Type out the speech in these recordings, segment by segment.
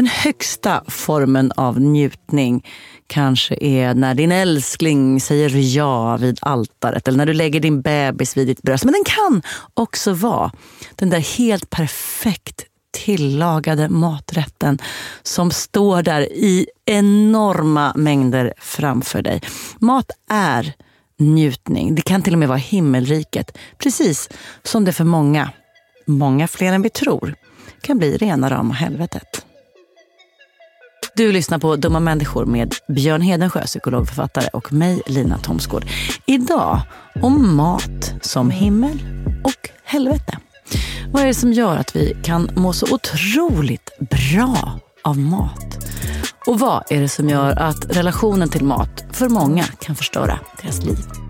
Den högsta formen av njutning kanske är när din älskling säger ja vid altaret eller när du lägger din bebis vid ditt bröst. Men den kan också vara den där helt perfekt tillagade maträtten som står där i enorma mängder framför dig. Mat är njutning. Det kan till och med vara himmelriket. Precis som det för många, många fler än vi tror, kan bli rena rama helvetet. Du lyssnar på Dumma människor med Björn Hedensjö, psykologförfattare och mig, Lina Thomsgård. Idag om mat som himmel och helvete. Vad är det som gör att vi kan må så otroligt bra av mat? Och vad är det som gör att relationen till mat för många kan förstöra deras liv?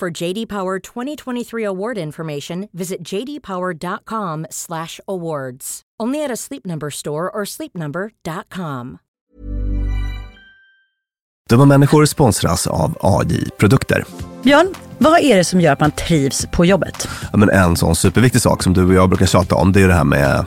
For JD Power 2023 award information, visit jdpower.com/awards. Only at a Sleep Number store or sleepnumber.com. Dumma människor sponsras av AJ Produkter. Björn, vad är det som gör att man trivs på jobbet? Ja, men en sån superviktig sak som du och jag brukar tjata om, det är det här med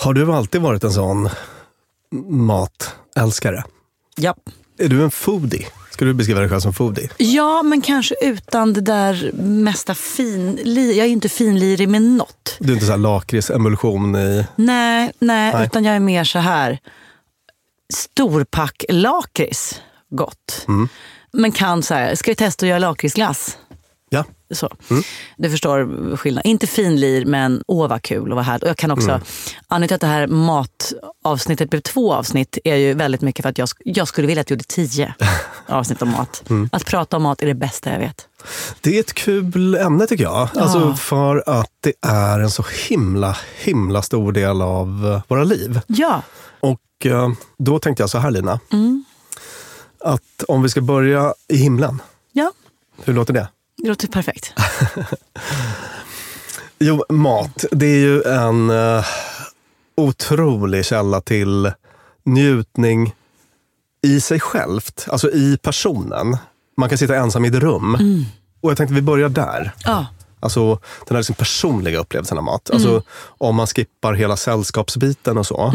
Har du alltid varit en sån matälskare? Ja. Är du en foodie, Skulle du beskriva dig själv som foodie? Ja, men kanske utan det där mesta finlir. Jag är inte finlirig med något. Du är inte så här lakritsemulsion i... Nej, nej, Nej. utan jag är mer så här. Storpack lakrits, gott. Mm. Men kan så här, ska vi testa att göra lakritsglass? Ja. Så. Du förstår skillnaden. Inte finlir, men åh vad kul och vad härligt. Och jag kan också, Mm. anledningen till att det här matavsnittet blev två avsnitt är ju väldigt mycket för att jag, jag skulle vilja att jag gjorde tio avsnitt om mat. Mm. Att prata om mat är det bästa jag vet. Det är ett kul ämne tycker jag. Alltså för att det är en så himla, himla stor del av eh, våra liv. Ja, Och eh, då tänkte jag så här Lina. Mm. Att om vi ska börja i himlen. ja Hur låter det? Det låter perfekt. Jo, mat. Det är ju en uh, otrolig källa till njutning i sig självt. Alltså i personen. Man kan sitta ensam i ett rum. Och jag tänkte vi börjar där. Ja. Alltså den här liksom personliga upplevelsen av mat. Alltså om man skippar hela sällskapsbiten och så.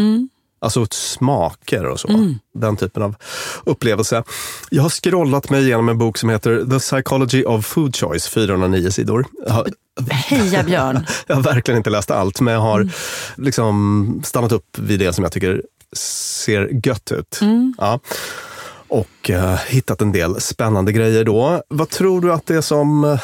Alltså smaker och så. Den typen av upplevelse. Jag har scrollat mig igenom en bok som heter The Psychology of Food Choice, 409 sidor. Har, Heja Björn. jag har verkligen inte läst allt, men jag har liksom stannat upp vid det som jag tycker ser gött ut. Ja. Och eh, hittat en del spännande grejer då. Vad tror du att det är som eh,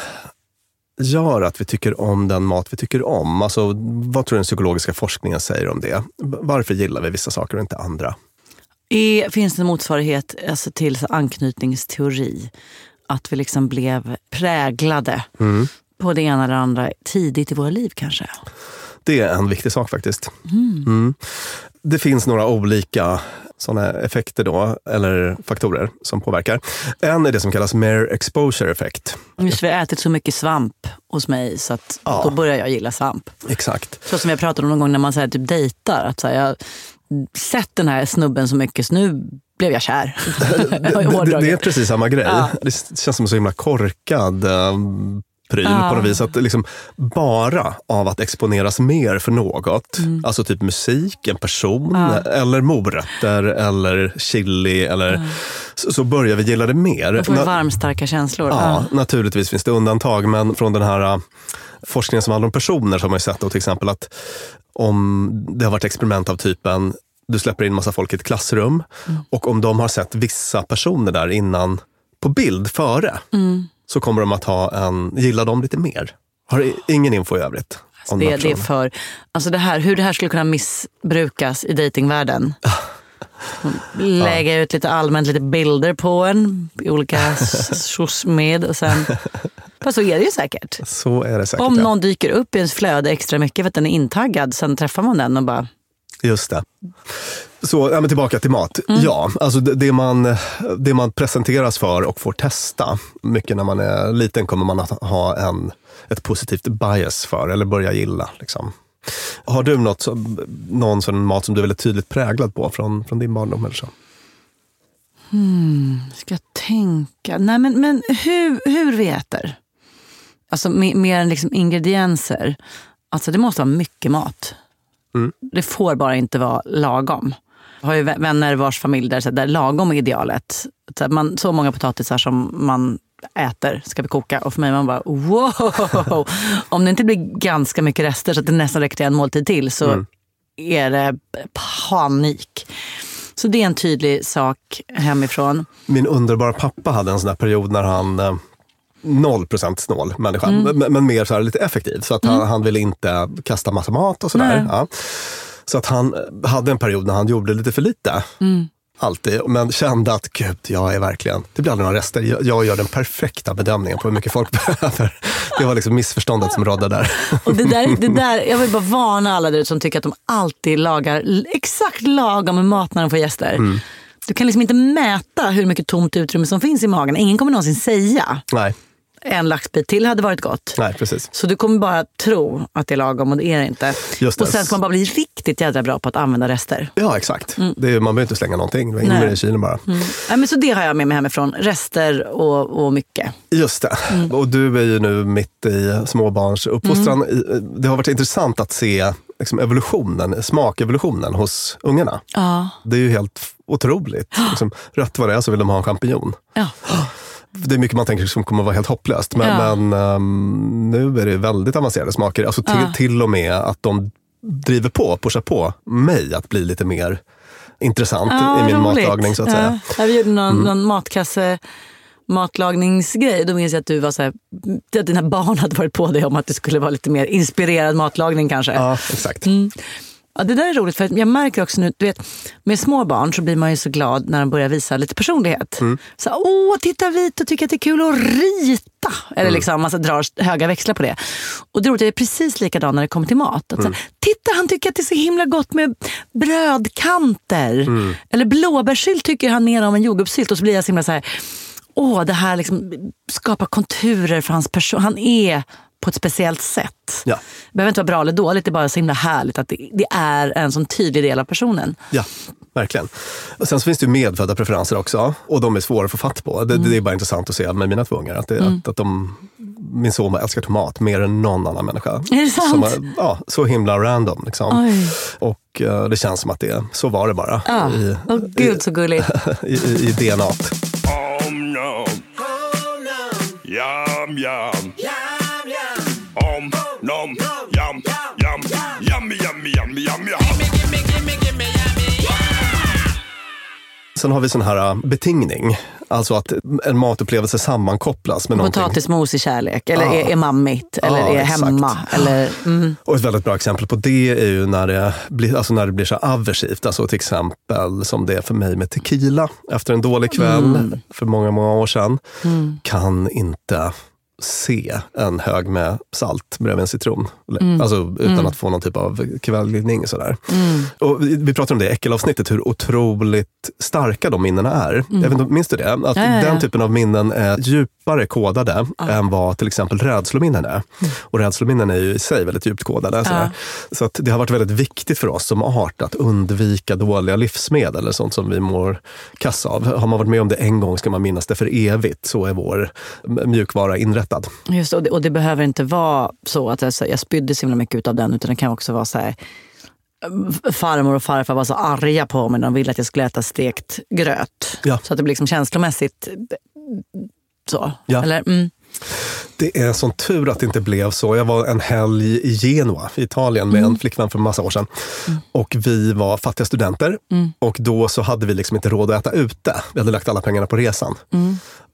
gör att vi tycker om den mat vi tycker om? Alltså, vad tror du den psykologiska forskningen säger om det? Varför gillar vi vissa saker och inte andra? Är, finns det en motsvarighet alltså, till så, anknytningsteori? Att vi liksom blev präglade på det ena eller andra tidigt i våra liv kanske? Det är en viktig sak faktiskt. Mm. Det finns några olika såna effekter då, eller faktorer som påverkar. En är det som kallas mere exposure effect. Just vi har ätit så mycket svamp hos mig så att Ja. då börjar jag gilla svamp. Exakt. Så som jag pratade om någon gång när man så här, typ dejtar. Att så här, jag sett den här snubben så mycket så nu blev jag kär. Det, det, det är precis samma grej. Ja. Det känns som en så himla korkad eh, pryl Ja. på något vis. Att liksom bara av att exponeras mer för något, alltså typ musik, en person, Ja. eller morötter, eller chili, eller, så, så börjar vi gilla det mer. Man får Na- varmstarka känslor. Ja, naturligtvis finns det undantag, men från den här äh, forskningen som handlar om personer så har man ju sett då till exempel att om det har varit experiment av typen du släpper in massa folk i ett klassrum och om de har sett vissa personer där innan på bild före så kommer de att ha en, gilla dem lite mer. Har ingen info i övrigt. här Det, det är för, alltså det här, hur det här skulle kunna missbrukas i datingvärlden. Lägga ut lite allmänt lite bilder på en i olika med och sen... Fast så är det ju säkert. Så är det säkert. Om ja. någon dyker upp i ens flöde extra mycket för att den är intaggad, sen träffar man den och bara... Just det. Så ja, men tillbaka till mat. Mm. Ja, alltså det, det, man, det man presenteras för och får testa. Mycket när man är liten kommer man att ha en, ett positivt bias för eller börja gilla. Liksom. Har du något, någon sån mat som du är väldigt tydligt präglad på från, från din barndom? Eller så? Ska jag tänka? Nej, men, men hur, hur vi äter? Alltså me- mer än liksom ingredienser. Alltså det måste vara mycket mat. Det får bara inte vara lagom. Jag har ju vä- vänner vars familj där, så där lagom är idealet. Så, man, så många potatisar som man äter ska vi koka. Och för mig man bara wow! Om det inte blir ganska mycket rester så att det nästan räcker till en måltid till så är det panik. Så det är en tydlig sak hemifrån. Min underbara pappa hade en sån där period när han eh, Noll procent snål människa, Mm. men, men mer så lite effektiv. Så att han, han ville inte kasta massa mat och sådär. Ja. Så att han hade en period när han gjorde lite för lite. Mm. Alltid. Men kände att gud, jag är verkligen, det blir aldrig några rester. Jag, jag gör den perfekta bedömningen på hur mycket folk behöver. Det var liksom missförståndet som rådde där. Och det där, det där, jag vill bara varna alla där som tycker att de alltid lagar exakt lagom med mat när de får gäster. Mm. Du kan liksom inte mäta hur mycket tomt utrymme som finns i magen. Ingen kommer någonsin säga Nej. En laxbit till hade varit gott. Nej, precis. Så du kommer bara tro att det är lagom och det är det inte. Just det. Och sen ska man bara bli riktigt jädra bra på att använda rester. Ja, exakt. Det är, man behöver inte slänga någonting. In med det i kylen bara. Ja, men så det har jag med mig hemifrån. Rester och, och mycket. Just det. Och du är ju nu mitt i småbarnsuppfostran. I- Det har varit intressant att se liksom, evolutionen, smakevolutionen hos ungarna. Ja. Det är ju helt otroligt. Liksom, rätt vad det är så vill de ha en champinjon. Ja. Det är mycket man tänker som kommer vara helt hopplöst. Men, Ja. men ehm, nu är det väldigt avancerade smaker. Alltså till, Ja. till och med att de driver på, pushar på mig att bli lite mer intressant i min roligt. matlagning så att ja. säga. Ja, vi gjorde någon, någon matkasse matlagningsgrej. Då minns jag att du var så här, att dina barn hade varit på dig om att det skulle vara lite mer inspirerad matlagning kanske. Ja, exakt. Ja, det där är roligt, för jag märker också nu, du vet, med små barn så blir man ju så glad när de börjar visa lite personlighet. Så, åh, titta Vito tycker att det är kul att rita. Eller liksom, man så drar höga växlar på det. Och det är roligt, jag är precis likadan när det kommer till mat. Att, så, titta, han tycker att det är så himla gott med brödkanter. Eller blåbärssylt tycker han mer om än jordgubbssylt. Och så blir jag så himla så här, åh, det här liksom skapar konturer för hans person. Han är på ett speciellt sätt. Ja. Det behöver inte vara bra eller dåligt, det är bara så himla härligt att det, det är en sån tydlig del av personen. Ja, verkligen. Och sen så finns det ju medfödda preferenser också. Och de är svåra att få fatt på. Det, det är bara intressant att se med mina två ungar. Att, det, att, att de, min son älskar tomat mer än någon annan människa. Är det sant? Som är, ja, så himla random. Liksom. Oj. Och eh, det känns som att det, så var det bara. Ja, I, åh gud så gulligt. i, i, i DNA. -t. no. Yum yum. Sen har vi sån här äh, betingning. Alltså att en matupplevelse sammankopplas med någonting. Potatismos i kärlek, eller Ja. är, är mammigt, eller Ja, är exakt. hemma. Eller, mm. Och ett väldigt bra exempel på det är ju när det blir, alltså när det blir så aversivt. Alltså till exempel som det är för mig med tequila. Efter en dålig kväll för många, många år sedan. Kan inte se en hög med salt bredvid en citron. Alltså utan att få någon typ av kvällning. Sådär. Och vi, vi pratade om det i äckelavsnittet, hur otroligt starka de minnena är. Vet inte, minns du det? Att Ja, ja, ja. den typen av minnen är djupare kodade än vad till exempel rädslominnen är. Och rädslominnen är ju i sig väldigt djupt kodade. Sådär. Så att det har varit väldigt viktigt för oss som art att undvika dåliga livsmedel eller sånt som vi mår kass av. Har man varit med om det en gång ska man minnas det för evigt. Så är vår mjukvara inrättad. Just, det, och, det, och det behöver inte vara så att jag, så- jag spydde så himla mycket utav den, utan det kan också vara så här eh, farmor och farfar var så arga på mig när de ville att jag skulle äta stekt gröt. Ja. Så att det blir liksom känslomässigt så. Ja. Eller, mm. Det är sån tur att det inte blev så. Jag var en helg i Genua i Italien med en flickvän för en massa år sedan. Och vi var fattiga studenter. Och då så hade vi liksom inte råd att äta ute. Vi hade lagt alla pengarna på resan.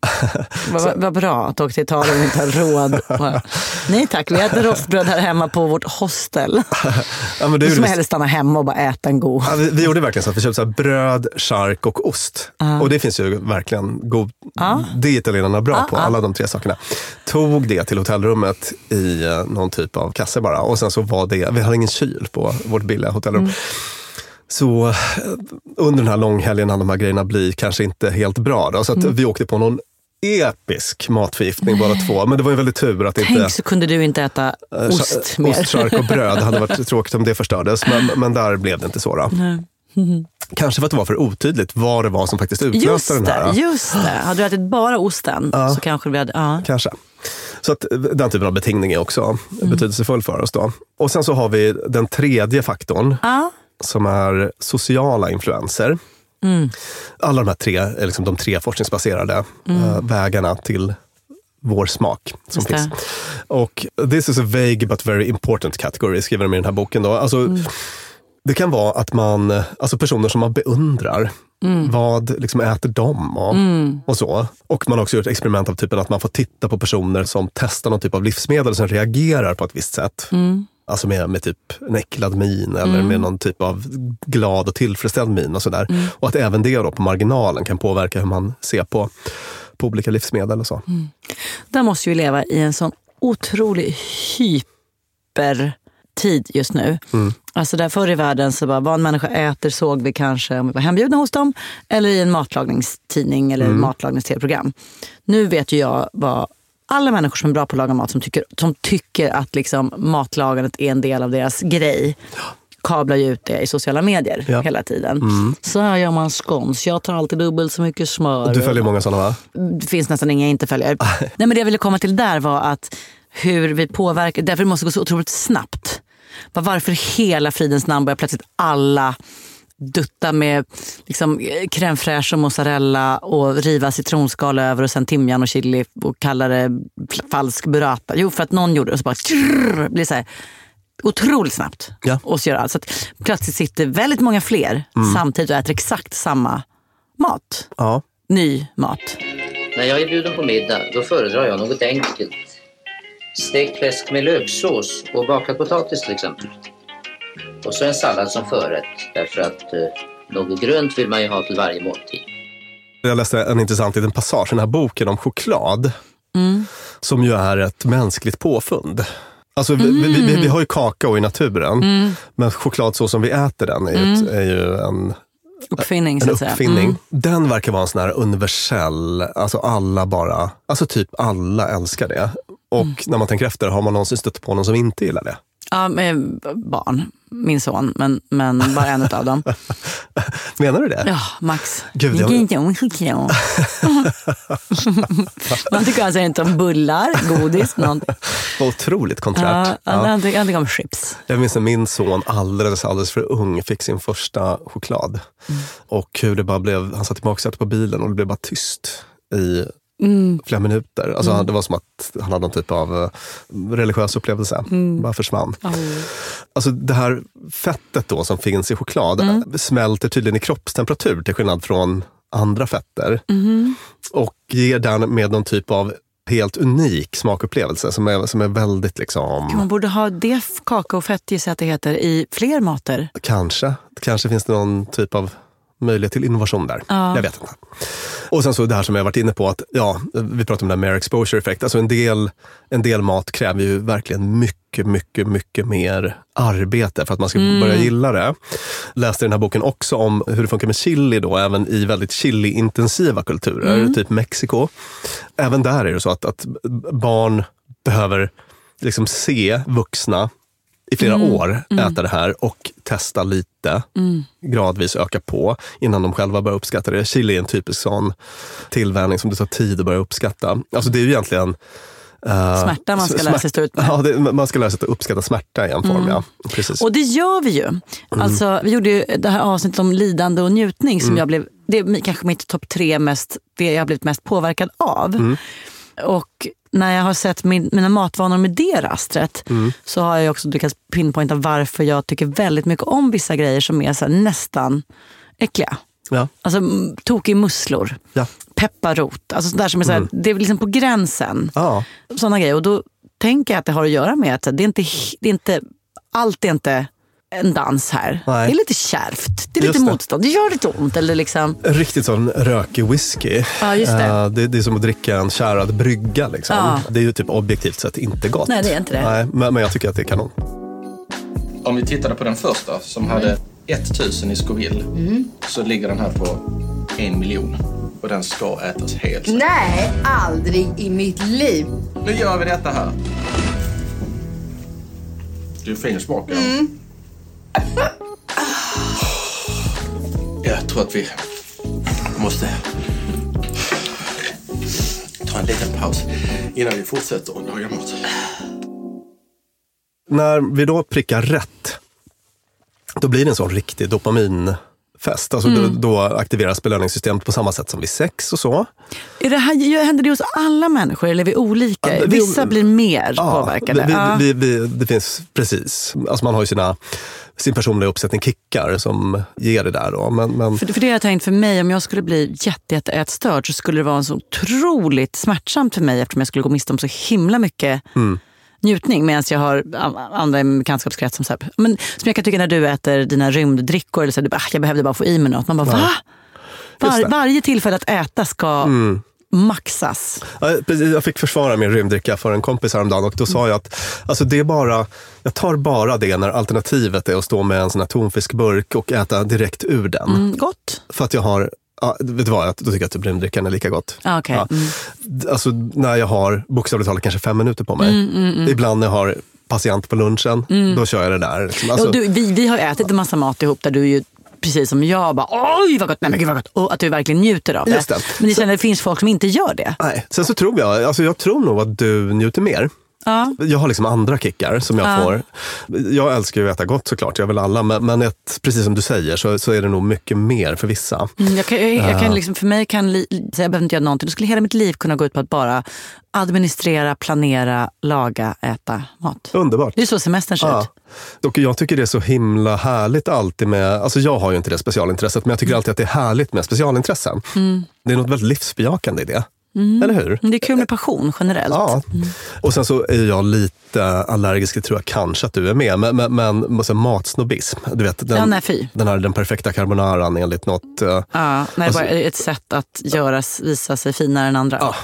Vad vad bra att åkte till Italien och inte har råd. Nej tack, vi äter rostbröd här hemma på vårt hostel. Ja, men det som hellre stanna hemma och bara äta en god. Ja, vi, vi gjorde verkligen så att vi köpte så bröd, chark och ost. Och det finns ju verkligen god... Det är italienarna bra på, alla de tre sakerna. Tog det till hotellrummet i eh, någon typ av kasse bara. Och sen så var det, vi hade ingen kyl på vårt billiga hotellrum. Så eh, under den här långhelgen hann de här grejerna bli kanske inte helt bra. Då, så att vi åkte på någon episk matförgiftning båda två. Men det var ju väldigt tur att inte... Tänk så kunde du inte äta Eh, ost mer. Ost, och bröd. Det hade varit tråkigt om det förstördes. Men, men där blev det inte så. Då. Kanske för att det var för otydligt vad det var som faktiskt Just utlöste den här. det, just det. Hade du ätit bara osten så kanske vi hade... Ja. Kanske. Så att den typen av betingning är också betydelsefull för oss. Då. Och sen så har vi den tredje faktorn Ja. som är sociala influenser. Alla de här tre är liksom de tre forskningsbaserade eh, vägarna till vår smak som Just det. finns. Och this is a vague but very important category, skriver de i den här boken. Då. Alltså, Det kan vara att man, alltså personer som man beundrar, vad liksom äter de och, och så. Och man har också gjort experiment av typen att man får titta på personer som testar någon typ av livsmedel som reagerar på ett visst sätt. Alltså med, med typ en äcklad min eller med någon typ av glad och tillfredsställd min och sådär. Och att även det då på marginalen kan påverka hur man ser på, på olika livsmedel och så. Där måste ju leva i en sån otrolig hypertid just nu. Alltså där förr i världen så bara, vad en människa äter såg vi kanske om vi var hembjudna hos dem eller i en matlagningstidning eller matlagningstv-program. Nu vet ju jag vad alla människor som är bra på att laga mat som tycker, som tycker att liksom matlagandet är en del av deras grej kablar ju ut det i sociala medier Ja. hela tiden. Så här gör man scones. Jag tar alltid dubbelt så mycket smör. Du följer många sådana va? Det finns nästan inga jag inte följer. Nej, men det jag ville komma till där var att hur vi påverkar, därför det måste gå så otroligt snabbt. Varför hela fridens namn börjar plötsligt alla dutta med liksom, crème fraîche och mozzarella och riva citronskal över och sen timjan och chili och kalla det falsk burrata. Jo, för att någon gjorde det och så bara trrr, blir så här otroligt snabbt. Ja. Och så gör allt. Så att plötsligt sitter väldigt många fler samtidigt och äter exakt samma mat. Ja. Ny mat. När jag är bjuden på middag, då föredrar jag något enkelt. Stekt fläsk med löksås och bakad potatis till exempel. Och så en sallad som förrätt, därför att eh, något grönt vill man ju ha till varje måltid. Jag läste en intressant liten passage i den här boken om choklad. Som ju är ett mänskligt påfund. Alltså, vi, vi, vi, vi har ju kakao i naturen, men choklad så som vi äter den är ju, ett, är ju en, Uppfinning en så att säga. uppfinning. Mm. Den verkar vara en sån här universell, alltså alla bara, alltså typ alla älskar det. Och Mm. när man tänker efter, har man någonsin stött på någon som inte gillar det? Ja, med barn. Min son, men, men bara en av dem. Menar du det? Ja, Max. Gud, jag-. Man tycker alltså inte om bullar, godis, något. Vad otroligt konträrt. Ja. han, tycker, han tycker om chips. Jag minns när min son alldeles, alldeles för ung fick sin första choklad. Mm. Och hur det bara blev, han satt i baksätet på bilen och det blev bara tyst i Mm. flera minuter. Alltså, Det var som att han hade någon typ av eh, religiös upplevelse. Mm. Bara försvann. Alltså det här fettet då som finns i choklad Mm. smälter tydligen i kroppstemperatur till skillnad från andra fetter. Mm-hmm. Och ger den med någon typ av helt unik smakupplevelse som är, som är väldigt liksom... Man borde ha det kakaofett, gissar jag att det heter, i fler mater. Kanske. Kanske finns det någon typ av möjlighet till innovation där. Ja. Jag vet inte. Och sen så det här som jag varit inne på, att ja, vi pratar om den här mere exposure effect. Alltså en del, en del mat kräver ju verkligen mycket, mycket, mycket mer arbete för att man ska börja gilla det. Läste den här boken också om hur det funkar med chili då, även i väldigt chili-intensiva kulturer, typ Mexiko. Även där är det så att, att barn behöver liksom se vuxna i flera år äta det här och testa lite. Gradvis öka på innan de själva börjar uppskatta det. Chili är en typisk sån tillvänjning som det tar tid att börja uppskatta. Alltså det är ju egentligen eh, Smärta man ska lära sig stå ut med. Ja, det, man ska lära sig att uppskatta smärta i en form. Ja. Precis. Och det gör vi ju. Alltså, vi gjorde ju det här avsnittet om lidande och njutning som jag blev, det är kanske mitt topp tre mest, det jag har blivit mest påverkad av. Och när jag har sett min, mina matvanor med det rastret så har jag också lyckats pinpointa varför jag tycker väldigt mycket om vissa grejer som är så här, nästan äckliga. ja. Alltså mm, tokig musslor, Ja. pepparrot, alltså sådär som är så här, det är liksom på gränsen. Ja. Sådana grejer. Och då tänker jag att det har att göra med att det är inte, det är inte, allt är inte en dans här. Nej. Det är lite kärvt, det är Just lite det. motstånd, det gör lite ont. Eller liksom, En riktigt sån rökig whisky. Ja, just det. Eh, det, det är som att dricka en kärad brygga. Liksom. Ja. Det är ju typ objektivt sett inte gott. Nej, det är inte det. Nej, men, men jag tycker att det är kanon. Om vi tittade på den första som hade 1000 i Scoville så ligger den här på en miljon. Och den ska ätas helt. Nej, aldrig i mitt liv. Nu gör vi detta här. Du är fin smak. Mm. Jag tror att vi måste ta en liten paus innan vi fortsätter att laga mat. När vi då prickar rätt, då blir det en sån riktig dopamin dopaminfest. Alltså Mm. då, då aktiveras belöningssystemet på samma sätt som vid sex och så. är det här, händer det hos alla människor eller är vi olika? Ja, vi- Vissa blir mer påverkade. vi, Ja. vi, vi, det finns precis. Alltså man har ju sina, sin personliga uppsättning kickar som ger det där. Då. Men, men, För, för det har jag tänkt för mig, om jag skulle bli jätte, jätte ätstörd så skulle det vara så otroligt smärtsamt för mig eftersom jag skulle gå miste om så himla mycket Mm. Njutning medan jag har andra i min bekantskapskrets som, så här, men, som jag kan tycka när du äter dina rymddrickor, eller så, här, du bara, "Ah, jag behövde bara få i mig något. Man bara, va? Just Var. Mm. varje tillfälle att äta ska maxas. Ja, precis, jag fick försvara min rymddricka för en kompis häromdagen och då sa jag att alltså det är bara, jag tar bara det när alternativet är att stå med en sån här tonfiskburk och äta direkt ur den. Mm, gott. För att jag har Ja, vet du vad, då tycker jag att bryndrickan är lika gott. Ah, okej. Mm. D- Alltså när jag har bokstavligt talat kanske fem minuter på mig. Mm, mm, mm. Ibland när jag har patient på lunchen, då kör jag det där. Liksom. Ja, Alltså, du, vi, vi har ätit en massa mat ihop där du ju precis som jag bara oj vad gott, nej men gud vad gott. Och att du verkligen njuter av det. Det. Men det, känner, det finns folk som inte gör det. nej. Sen så tror jag, alltså jag tror nog att du njuter mer. Ja. Jag har liksom andra kickar som jag Ja. får. Jag älskar ju att äta gott såklart, jag vill alla. Men, men ett, precis som du säger så, så är det nog mycket mer för vissa. Mm, jag kan, jag, jag Ja. kan liksom, för mig kan, li, jag behöver inte göra någonting. Då skulle hela mitt liv kunna gå ut på att bara administrera, planera, laga, äta mat. Underbart. Det är så semestern ser Ja. ut. Och jag tycker det är så himla härligt alltid med, alltså jag har ju inte det specialintresset, men jag tycker alltid att det är härligt med specialintressen. Mm. Det är något väldigt livsbejakande i det. Mm. Eller hur? Det är kul med passion generellt. Ja. Och sen så är jag lite allergisk, det tror jag kanske att du är med, men, men, men matsnobbism. Du vet, Ja, den, nej, fy. den här den perfekta carbonaran enligt något. eh, Ja, nej, Alltså- bara ett sätt att göras, visa sig finare än andra. Ja.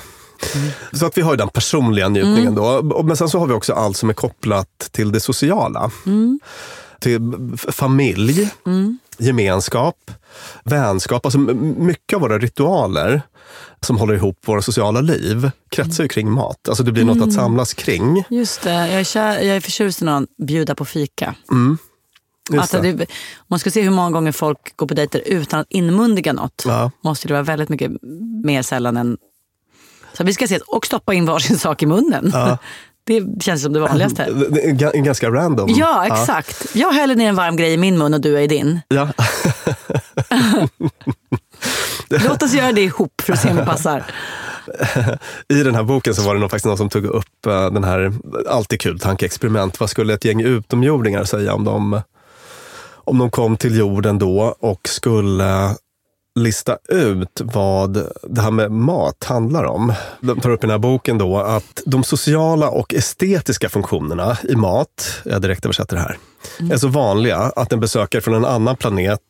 Så att vi har ju den personliga njutningen Mm. då. Men sen så har vi också allt som är kopplat till det sociala. Mm. Till familj, gemenskap, vänskap. Alltså mycket av våra ritualer som håller ihop våra sociala liv kretsar ju kring mat. Alltså det blir något Mm. att samlas kring. Just det, jag är, kär, jag är förtjust i någon bjuda på fika. Mm. Alltså det. man ska se hur många gånger folk går på dejter utan att inmundiga något, Ja. måste det vara väldigt mycket mer sällan än... Så vi ska ses och stoppa in varsin sak i munnen. Ja. Det känns som det vanligaste. Ganska random. Ja, exakt. Jag häller ner en varm grej i min mun och du är i din. Ja. Låt oss göra det ihop för att se om det passar. I den här boken så var det nog faktiskt någon som tog upp eh, den här, alltid kul tankeexperiment. Vad skulle ett gäng utomjordingar säga om de, om de kom till jorden då och skulle lista ut vad det här med mat handlar om. De tar upp i den här boken då att de sociala och estetiska funktionerna i mat, jag direkt översätter det här, är så vanliga att en besökare från en annan planet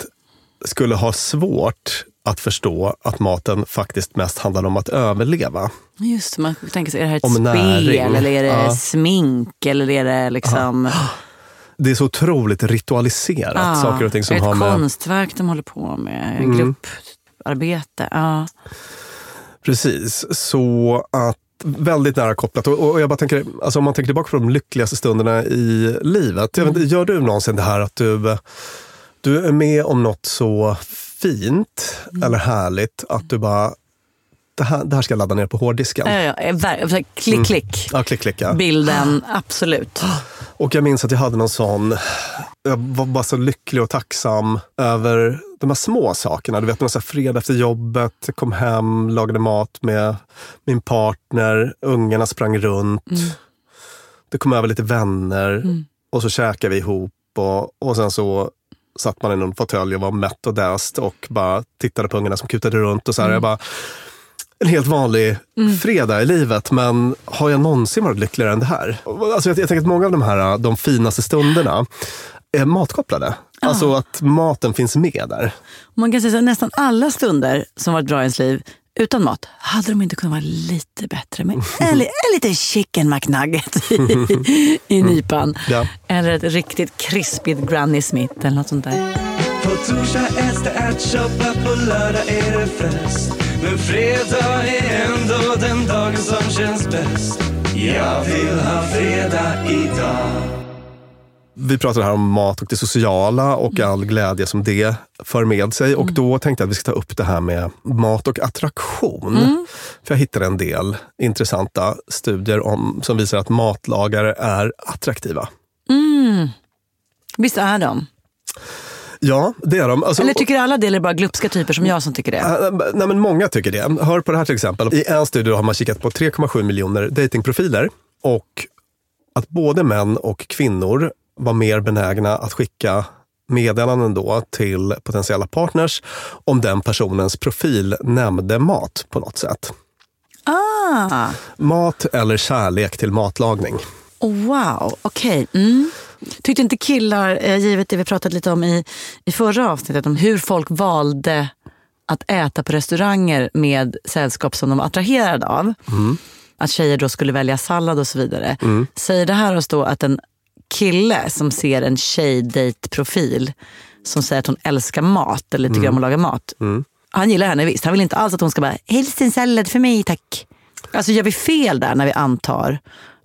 skulle ha svårt att förstå att maten faktiskt mest handlar om att överleva. Just man tänker sig, är det här ett Om spel näring. eller är det Ja. smink eller är det liksom... Det är så otroligt ritualiserat. Ja, saker och ting som är det har ett med... konstverk de håller på med, Mm. grupparbete. Ja. Precis, så att väldigt nära kopplat. Och, och jag bara tänker, alltså om man tänker tillbaka på de lyckligaste stunderna i livet. Jag vet, gör du någonsin det här att du, du är med om något så fint eller härligt att du bara, det här, det här ska jag ladda ner på hårddisken. Ja, ja, ver- klick, Mm. klick. Ja, klick, klick. Ja. Bilden, absolut. Och jag minns att jag hade någon sån, jag var bara så lycklig och tacksam över de här små sakerna. Du vet, någon så här fredag efter jobbet, kom hem, lagade mat med min partner, ungarna sprang runt. Det kom över lite vänner och så käkade vi ihop och, och sen så satt man i någon fåtölj och var mätt och däst och bara tittade på ungarna som kutade runt. och så här, jag bara, en helt vanlig fredag i livet, men har jag någonsin varit lyckligare än det här? Alltså jag, jag tänker att många av de här de finaste stunderna är matkopplade. Alltså att maten finns med där. Man kan säga här, nästan alla stunder som varit bra i ens liv utan mat, hade de inte kunnat vara lite bättre med en, en liten chicken McNugget i, i nypan. Ja. Eller ett riktigt krispigt Granny Smith eller något sånt där. På torsdag äts det ärtsoppa, på lördag är det fest. Men fredag är ändå den dagen som känns bäst. Jag vill ha fredag idag. Vi pratar här om mat och det sociala och all glädje som det för med sig. Och då tänkte jag att vi ska ta upp det här med mat och attraktion. För jag hittade en del intressanta studier om, som visar att matlagare är attraktiva. Mm. Visst är de? Ja, det är de. Alltså, Eller tycker alla det eller bara glupska typer som jag som tycker det? Äh, Nej, men många tycker det. Hör på det här till exempel. I en studie har man kikat på 3,7 miljoner datingprofiler och att både män och kvinnor var mer benägna att skicka meddelanden då till potentiella partners om den personens profil nämnde mat på något sätt. Ah, Mat eller kärlek till matlagning. Oh, wow, okej. Mm. Tyckte inte killar, eh, givet det vi pratade lite om i, i förra avsnittet, om hur folk valde att äta på restauranger med sällskap som de var attraherade av. Att tjejer då skulle välja sallad och så vidare. Säger det här oss då att en kille som ser en tjejdejtprofil som säger att hon älskar mat eller tycker om att laga mat, Han gillar henne visst. Han vill inte alls att hon ska bara, helst en sallad för mig tack. Alltså gör vi fel där när vi antar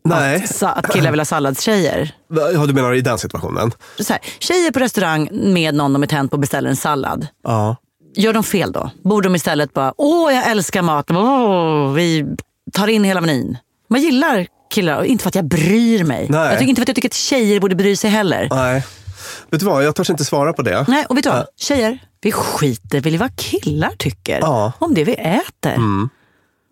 Nej. Att, att killar vill ha salladstjejer? Ja, du menar i den situationen? Så här, tjejer på restaurang med någon de är tänd på beställer en sallad. Ja. Gör de fel då? Borde de istället bara, åh jag älskar mat, åh, vi tar in hela menyn. Man gillar killar, inte för att jag bryr mig. Nej. Jag tycker inte för att jag tycker att tjejer borde bry sig heller. Nej. Vet du vad, jag törs inte svara på det. Nej, och vet du vad? Tjejer, vi skiter väl i vad killar tycker Ja. om det vi äter. Mm.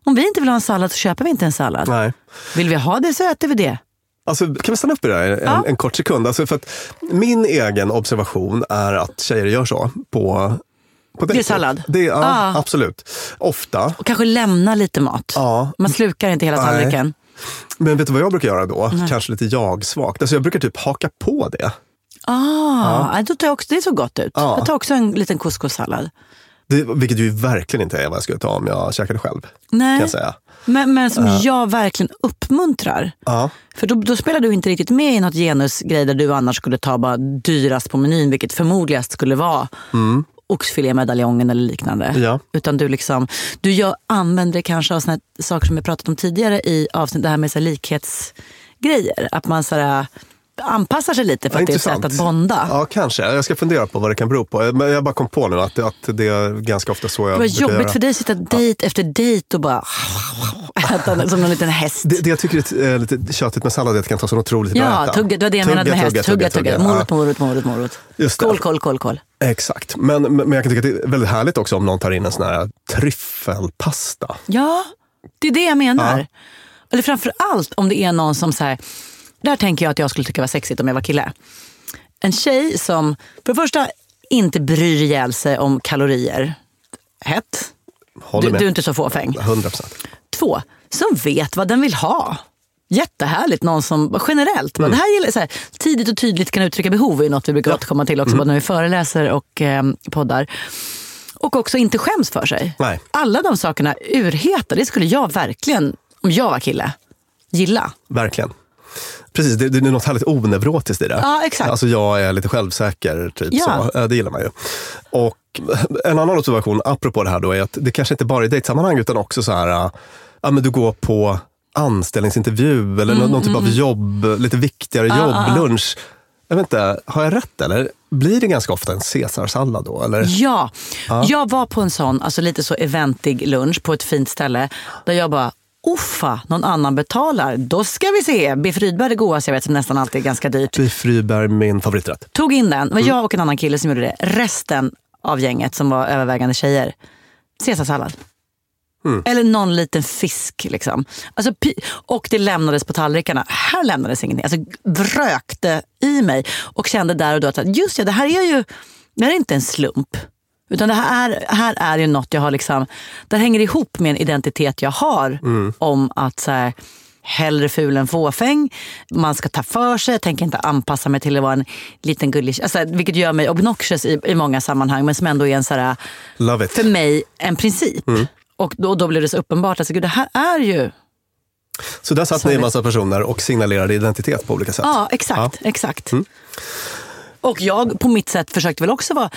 Om vi inte vill ha en sallad så köper vi inte en sallad. Nej. Vill vi ha det så äter vi det. Alltså, kan vi stanna upp i det här en, Ja. en kort sekund? Alltså, för att min egen observation är att tjejer gör så på, på Det är dejter. sallad? Det, ja, Ah. absolut. Ofta. Och kanske lämna lite mat. Ja. Man slukar inte hela Nej. tallriken. Men vet du vad jag brukar göra då? Nej. Kanske lite jag-svagt. Alltså, jag brukar typ haka på det. Ah, ja. då tar jag också, det såg gott ut. Ja. Jag tar också en liten couscous-sallad. Det. Vilket ju verkligen inte är vad jag skulle ta om jag käkade själv. Kan Nej. Men, men som Ja. jag verkligen uppmuntrar. Ja. För då, då spelar du inte riktigt med i något genusgrej där du annars skulle ta bara dyrast på menyn, vilket förmodligast skulle vara Mm. oxfilémedaljongen eller liknande. Ja. Utan du, liksom, du gör, använder kanske av såna saker som vi pratat om tidigare i avsnitt, det här med så likhetsgrejer. Att man så här, anpassar sig lite för Ja, att det är ett sätt intressant. att bonda. Ja, kanske. Jag ska fundera på vad det kan bero på. Men jag bara kom på nu att, att det är ganska ofta så jag Det var jobbigt göra. för dig att sitta dejt efter dejt och bara äta som en liten häst. Det, det jag tycker är eh, lite tjatigt med sallad är att det kan ta så otroligt tid att Ja, äta. tugga, det var det jag menade med häst. Tugga, tugga. Ja. Morot, morot, morot, morot. Just. Kol, kol, kol, kol. Exakt. Men, men men jag kan tycka att det är väldigt härligt också om någon tar in en sån här tryffelpasta. Ja, det är det jag menar. Ja. Eller framför allt om det är någon som så här, där tänker jag att jag skulle tycka var sexigt om jag var kille. En tjej som för det första inte bryr ihjäl sig om kalorier. Hett. Du, du är inte så fåfäng. 100 procent. Två, som vet vad den vill ha. Jättehärligt, någon som generellt, Mm. det här gäller så här, tidigt och tydligt kan uttrycka behov är något vi brukar återkomma till också Mm. både när vi föreläser och eh, poddar. Och också inte skäms för sig. Nej. Alla de sakerna urheta, det skulle jag verkligen, om jag var kille, gilla. Verkligen. Precis, det, det är något härligt onevrotiskt i det. Ja, exakt. Alltså jag är lite självsäker, typ Ja. så. Det gillar man ju. Och en annan observation, apropå det här då, är att det kanske inte bara är i dejtsammanhang utan också så här, ja men du går på anställningsintervju eller någon, någon typ av jobb, lite viktigare Ah, jobb, ah, ah. lunch. Jag vet inte, har jag rätt eller? Blir det ganska ofta en caesarsallad då? Eller? Ja, Ja. jag var på en sån, alltså lite så eventig lunch på ett fint ställe där jag bara Uffa, någon annan betalar. Då ska vi se. Biff Rydberg är godaste jag vet som nästan alltid är ganska dyrt. Biff Rydberg, min favoriträtt. Tog in den. Det var Mm. jag och en annan kille som gjorde det. Resten av gänget som var övervägande tjejer. Caesarsallad. Mm. Eller någon liten fisk. Liksom. Alltså, och det lämnades på tallrikarna. Här lämnades ingenting. Alltså vrökte i mig. Och kände där och då att just ja, det här är ju det här är inte en slump. Utan det här är, här är ju något jag har liksom, det hänger ihop med en identitet jag har Mm. om att så här, hellre ful än fåfäng. Man ska ta för sig, jag tänker inte anpassa mig till att vara en liten gullig alltså, Vilket gör mig obnoxious i, i många sammanhang men som ändå är en så här, för mig en princip. Mm. Och då, då blev det så uppenbart att alltså, gud, det här är ju... Så där satt ni en massa personer och signalerade identitet på olika sätt. Ja, exakt. exakt. Och jag på mitt sätt försökte väl också vara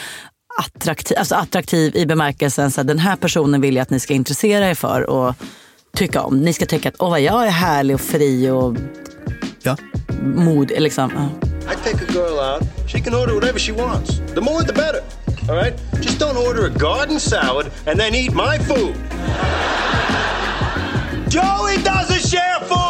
attraktiv, alltså attraktiv i bemärkelsen så att den här personen vill jag att ni ska intressera er för och tycka om. Ni ska tycka att åh vad jag är härlig och fri och ja. mod. Liksom. Ja. I take a girl out. She can order whatever she wants. The more the better. All right? Just don't order a garden salad and then eat my food. Joey doesn't share food!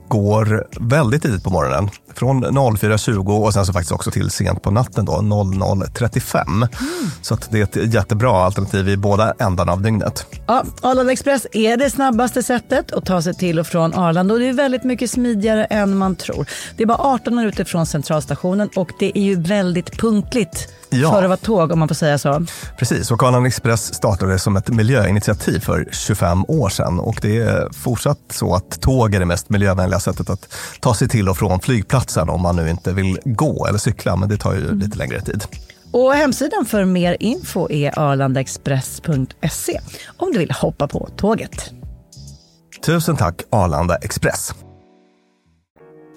går väldigt tidigt på morgonen. Från 04.20 och sen så faktiskt också till sent på natten då, 00.35. Mm. Så att det är ett jättebra alternativ i båda ändarna av dygnet. Ja, Arlanda Express är det snabbaste sättet att ta sig till och från Arlanda och det är väldigt mycket smidigare än man tror. Det är bara 18 minuter från centralstationen och det är ju väldigt punktligt Ja. för att vara tåg om man får säga så. Precis, och Arlanda Express startade som ett miljöinitiativ för 25 år sedan och det är fortsatt så att tåg är det mest miljövänliga sättet att ta sig till och från flygplatsen om man nu inte vill gå eller cykla, men det tar ju lite längre tid. Och hemsidan för mer info är arlandaexpress.se om du vill hoppa på tåget. Tusen tack Arlanda Express.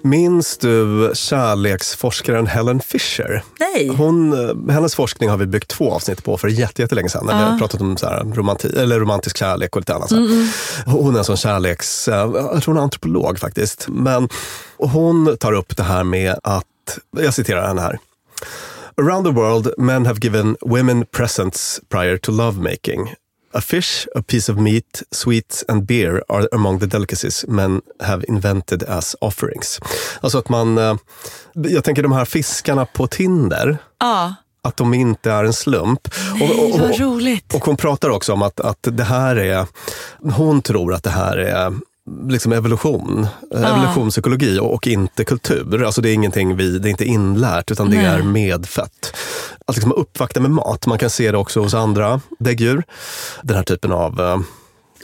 Minns du kärleksforskaren Helen Fisher? Nej. Hon, eh, hennes forskning har vi byggt två avsnitt på för jätte- jättelänge sedan. När vi har pratat om så här romanti- eller romantisk kärlek och lite annat. Mm, mm. Hon är en sån kärleks... eh, Jag tror hon är antropolog faktiskt. Men hon tar upp det här med att... Jag citerar henne här. Around the world, men have given women presents prior to lovemaking. A fish, a piece of meat, sweets and beer are among the delicacies men have invented as offerings. Alltså att man... eh, Jag tänker de här fiskarna på Tinder, Ja, att de inte är en slump. Nej, vad roligt. och hon pratar också om att, att det här är... Hon tror att det här är liksom evolution, Ja. evolutionspsykologi och, och inte kultur. Alltså det är ingenting vi, det är inte inlärt utan det Nej. är medfött. Att liksom uppvakta med mat, man kan se det också hos andra däggdjur. Den här typen av... eh,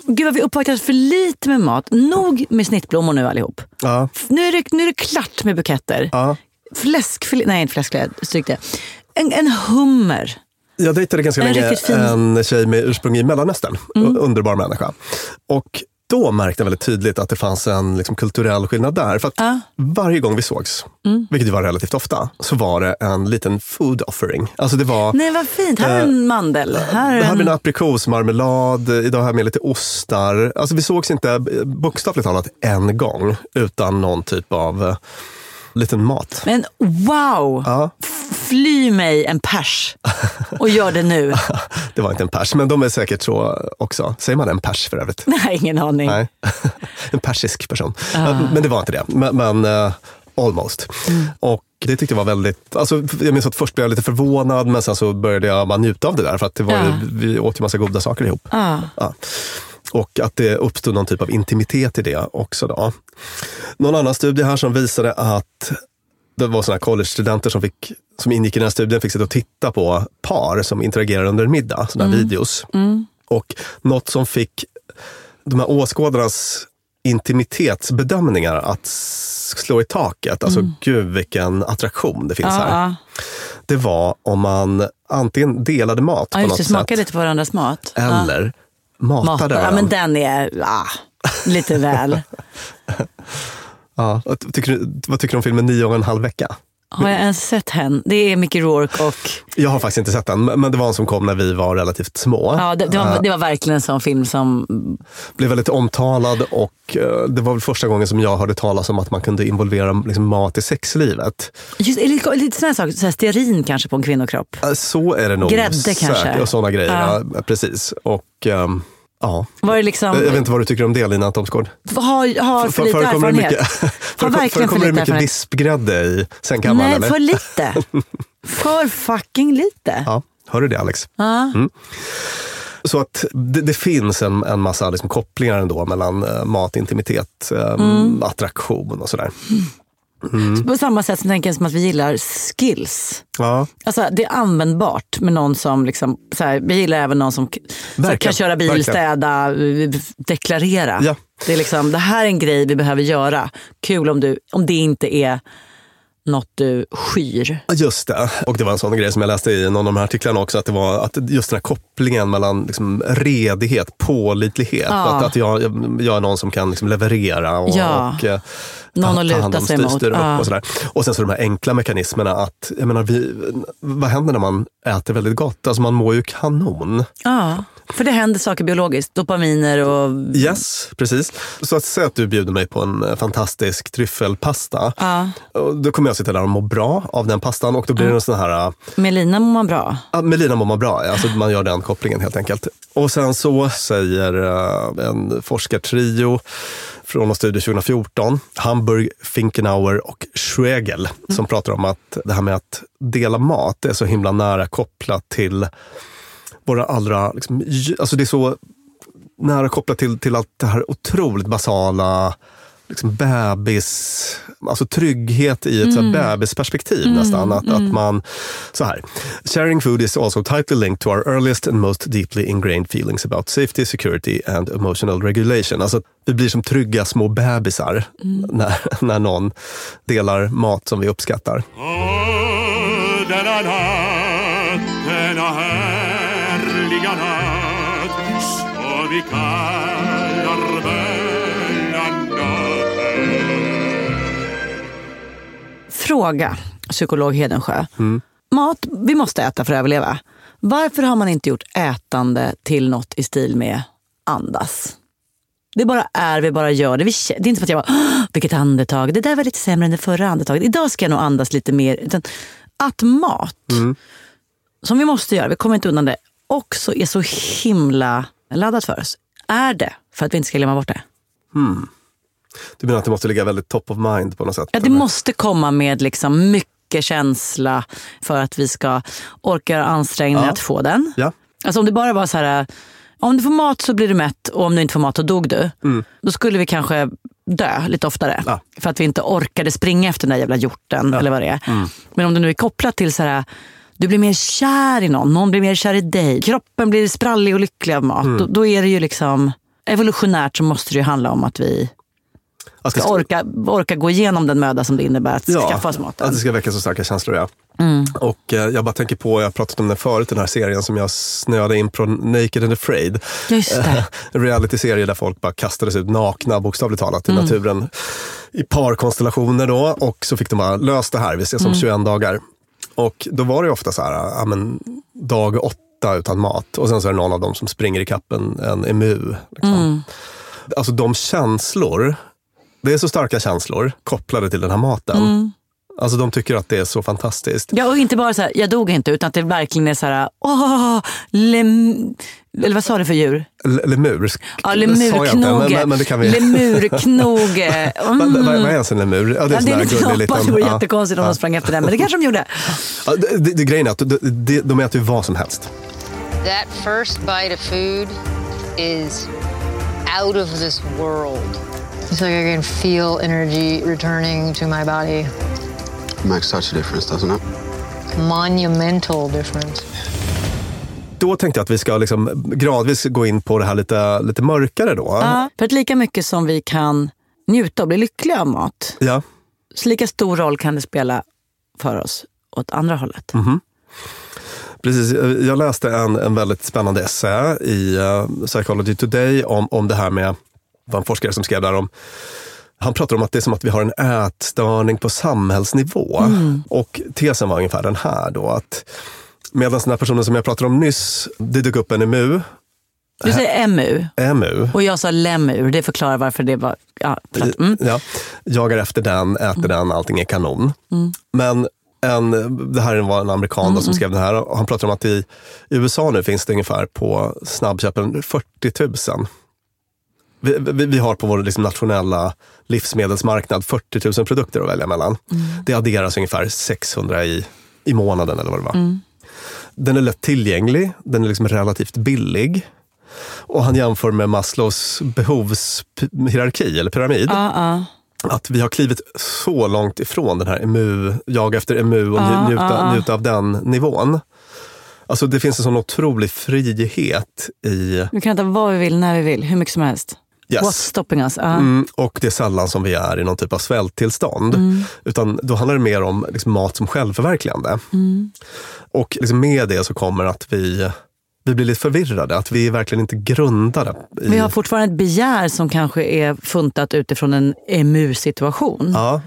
Gud vad vi uppvaktat för lite med mat. Nog med snittblommor nu allihop. Ja, Nu är det, nu är det klart med buketter. ja. Fläskfilé, nej inte fläskfilé, stryk det. En, en hummer. Jag dejtade ganska En länge fin- en tjej med ursprung i Mellanöstern. Mm. Underbar människa. Och då märkte jag väldigt tydligt att det fanns en liksom, kulturell skillnad där. För att varje gång vi sågs, Mm. vilket var relativt ofta, så var det en liten food offering. Alltså det var... Nej vad fint, här är Eh, en mandel. Här är här en en... aprikosmarmelad, idag har jag med lite ostar. Alltså vi sågs inte eh, bokstavligt talat en gång utan någon typ av eh, liten mat. Men wow! Ja. Fly mig en pers och gör det nu. Det var inte en pers, men de är säkert så också. Säger man en pers för övrigt? Nej, ingen aning. Nej. en persisk person. Ah. Men det var inte det. Men, men, eh, Almost. Och det tyckte jag var väldigt, alltså jag minns att först blev jag lite förvånad men sen så började jag bara njuta av det där för att det var, Ja. vi åt ju massa goda saker ihop. Ja. Ja. Och att det uppstod någon typ av intimitet i det också. Då. Någon annan studie här som visade att det var såna college-studenter som, fick, som ingick i den här studien fick sitta och titta på par som interagerar under en middag, sådana här Mm. videos. Mm. Och något som fick de här åskådarnas intimitetsbedömningar att slå i taket, alltså Mm. gud vilken attraktion det finns Ja, här. ja. Det var om man antingen delade mat Ja, på något det. sätt Smaka lite på varandras mat. eller matade Mata. Ja, men den är ah, lite väl. Ja, vad, tycker du, vad tycker du om filmen Nio och en halv vecka? Har jag ens sett henne? Det är Mickey Rourke och... Jag har faktiskt inte sett den, men det var en som kom när vi var relativt små. Ja, det, det, var, Eh, det var verkligen en sån film som... blev väldigt omtalad och eh, det var väl första gången som jag hörde talas om att man kunde involvera liksom, mat i sexlivet. Just, lite, lite sådana saker, så här stearin kanske på en kvinnokropp. Eh, Så är det nog. Grädde kanske? Och sådana grejer, Ja. ja. precis. Och, ehm, ja. Var det liksom... Jag vet inte vad du tycker om det Lina Thomsgård? Har, har för lite Förekommer det erfarenhet. mycket, har förekom- verkligen för förekommer det lite mycket vispgrädde i sängkammaren? Nej, eller? för lite. för fucking lite. Ja, hör du det Alex? Ja. Mm. Så att det, det finns en, en massa liksom kopplingar ändå mellan uh, mat, intimitet, eh, Mm. attraktion och sådär. Mm. På samma sätt som tänker jag som att vi gillar skills. Ja, Alltså, det är användbart med någon som, liksom, så här, vi gillar även någon som så här, kan köra bil, verkligen. städa, deklarera. Ja. Det, är liksom, det här är en grej vi behöver göra. Kul om, du, om det inte är något du skyr. just det. Och det var en sån grej som jag läste i någon av de här artiklarna också, att det var att just den här kopplingen mellan liksom, redighet, pålitlighet. Ja. Att, att jag, jag är någon som kan liksom, leverera och, Ja. och eh, Någon att ta luta hand om sig styr- upp Ja. och sådär. Och sen så de här enkla mekanismerna att, jag menar, vi, vad händer när man äter väldigt gott? Alltså man mår ju kanon. Ja, för det händer saker biologiskt. Dopaminer och... Yes, precis. Så att säga att du bjuder mig på en eh, fantastisk tryffelpasta. Ja. Då kommer jag sitta där och må bra av den pastan och då blir det en sån här äh, Med Lina mår man bra. Ja, med Lina mår man bra, alltså man gör den kopplingen helt enkelt. Och sen så säger eh, en forskartrio från en studie 2014, Hamburg, Finkenauer och Schwegel, som pratar om att det här med att dela mat är så himla nära kopplat till våra allra, liksom, alltså det är så nära kopplat till, till allt det här otroligt basala liksom bebis, alltså trygghet i ett Mm. bebisperspektiv Mm, nästan. Att, mm. att man, så här, sharing food is also tightly linked to our earliest and most deeply ingrained feelings about safety, security and emotional regulation. Alltså, vi blir som trygga små bebisar Mm. när, när någon delar mat som vi uppskattar. Åh, denna natt, som vi kallar mellannatten. Fråga, psykolog Hedensjö. Mm. Mat vi måste äta för att överleva. Varför har man inte gjort ätande till något i stil med andas? Det bara är, vi bara gör det. Vi, det är inte för att jag bara, "Åh, vilket andetag, det där var lite sämre än det förra andetaget. Idag ska jag nog andas lite mer. Utan att mat, Mm. som vi måste göra, vi kommer inte undan det, också är så himla laddat för oss. Är det för att vi inte ska glömma bort det? Hmm. Du menar att det måste ligga väldigt top of mind på något sätt? Ja, det måste komma med liksom mycket känsla för att vi ska orka göra ansträngningar Ja. att få den. Ja. Alltså om det bara var så här, om du får mat så blir du mätt och om du inte får mat så dog du. Mm. Då skulle vi kanske dö lite oftare. För att vi inte orkade springa efter den där jävla hjorten eller vad det är. Mm. Men om det nu är kopplat till så här, du blir mer kär i någon, någon blir mer kär i dig. Kroppen blir sprallig och lycklig av mat. Mm. Då, då är det ju liksom, evolutionärt så måste det ju handla om att vi Att ska ska- orka, orka gå igenom den möda som det innebär att skaffa oss maten. att det ska väcka så starka känslor. Ja. Mm. Och eh, jag bara tänker på, jag har pratat om den förut, den här serien som jag snöade in på, Naked and Afraid. Just det. Realityserie där folk bara kastades ut nakna, bokstavligt talat, i Mm. naturen. I parkonstellationer då. Och så fick de bara, lös det här, vi ses om Mm. 21 dagar. Och då var det ofta så här, ja, men, dag åtta utan mat. Och sen så är det någon av dem som springer i kappen en emu. Liksom. Mm. Alltså de känslor, det är så starka känslor kopplade till den här maten. Mm. Alltså de tycker att det är så fantastiskt. Ja, och inte bara så här, jag dog inte, utan att det verkligen är så här, åh, lem... Eller vad sa du för djur? L- lemur. Ja, lemurknoge. Men, men, men det kan vi... Lemurknoge. Vad, vad, vad är ens en lemur? Ja, det är, Ja, en det är här lite gullig knappat, det liten... vore ja, jättekonstigt om ja. de sprang efter den, men det kanske de gjorde. Ja, det, det, det, grejen är att de, de, de äter ju vad som helst. That first bite of food is out of this world. It's like I can feel energy returning to my body. Makes such a difference, doesn't it? Monumental difference. Då tänkte jag att vi ska liksom gradvis gå in på det här lite, lite mörkare då. Ja, för att lika mycket som vi kan njuta och bli lyckliga av mat, Ja. så lika stor roll kan det spela för oss åt andra hållet. Mhm. Precis, jag läste en, en väldigt spännande essä i uh, Psychology Today om, om det här med, det var en forskare som skrev där om, han pratar om att det är som att vi har en ätstörning på samhällsnivå. Mm. Och tesen var ungefär den här då, att medan den här personen som jag pratade om nyss, det dök upp en emu, Du säger MU emu, och jag sa lemur. Det förklarar varför det var... Ja, förlåt. mm. ja, jagar efter den, äter den, allting är kanon. Mm. Men en, det här var en amerikan då som skrev den här och han pratar om att i USA nu finns det ungefär på snabbköpen 40 000. Vi, vi, har på vår liksom nationella livsmedelsmarknad 40 000 produkter att välja mellan. Det adderas ungefär 600 i, i månaden eller vad det var. Den är lätt tillgänglig, den är liksom relativt billig. Och han jämför med Maslows behovshierarki eller pyramid Ja, ja. att vi har klivit så långt ifrån den här emu, jag efter emu och Ja, njuta, njuta av den nivån. Alltså det finns en sån otrolig frihet i... Vi kan äta vad vi vill, när vi vill, hur mycket som helst. Yes. What's stopping us? Ja. Mm, och det är sällan som vi är i någon typ av svälttillstånd. Mm. Utan då handlar det mer om liksom mat som självförverkligande. Mm. Och liksom med det så kommer att vi, vi blir lite förvirrade. Att vi är verkligen inte grundade. I, Vi har fortfarande ett begär som kanske är funtat utifrån en EMU-situation. Ja,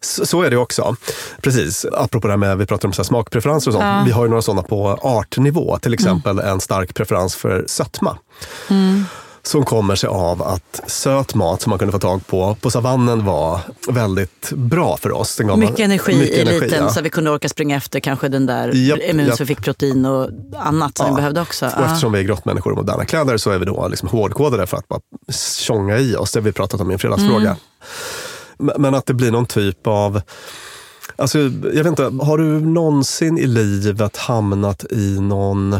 så, så är det också. Precis, apropå det här med vi pratar om så smakpreferenser och sånt. Ja. Vi har ju några sådana på artnivå. Till exempel en stark preferens för sötma. Mm. Som kommer sig av att söt mat som man kunde få tag på på savannen var väldigt bra för oss. Den Mycket man- energi mycket i energi, liten ja. så att vi kunde orka springa efter kanske den där immun som fick protein och annat som vi behövde också. Och eftersom vi är grottmänniskor i moderna kläder så är vi då liksom hårdkodade för att bara tjonga i oss. Det har vi pratat om i en fredagsfråga. Mm. Men- att det blir någon typ av... Alltså, jag vet inte, har du någonsin i livet hamnat i någon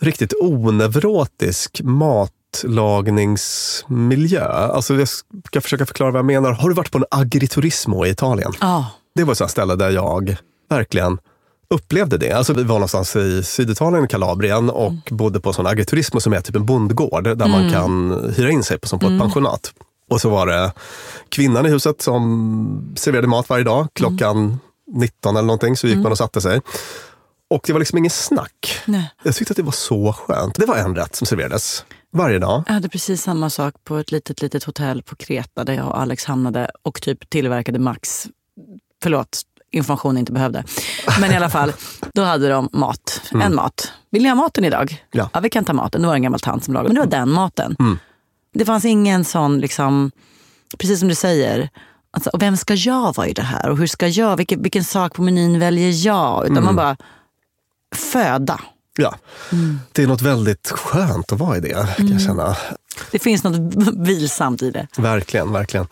riktigt onevrotisk matlagningsmiljö? Alltså, jag ska försöka förklara vad jag menar. Har du varit på en agriturismo i Italien? Ja. Det var ett ställe där jag verkligen upplevde det. Alltså, vi var någonstans i Syditalien, i Kalabrien och bodde på en sån agriturismo som är typ en bondgård där man Mm. kan hyra in sig på, som på Mm. ett pensionat. Och så var det kvinnan i huset som serverade mat varje dag. Klockan 19 eller någonting så gick Mm. man och satte sig. Och det var liksom ingen snack. Nej. Jag tyckte att det var så skönt. Det var en rätt som serverades varje dag. Jag hade precis samma sak på ett litet, litet hotell på Kreta där jag och Alex hamnade och typ tillverkade Max. Förlåt, information inte behövde. Men i alla fall, då hade de mat. Mm. En mat. Vill ni ha maten idag? Ja. vi kan ta maten. Det var en gammal tant som lagade. Men det var den maten. Mm. Det fanns ingen sån, liksom, precis som du säger, alltså, och vem ska jag vara i det här? Och hur ska jag, vilken, vilken sak på menyn väljer jag? Utan Mm. man bara, föda. Ja. Det är något väldigt skönt att vara i det, kan jag Mm. känna. Det finns något vilsamt i det. Verkligen, verkligen.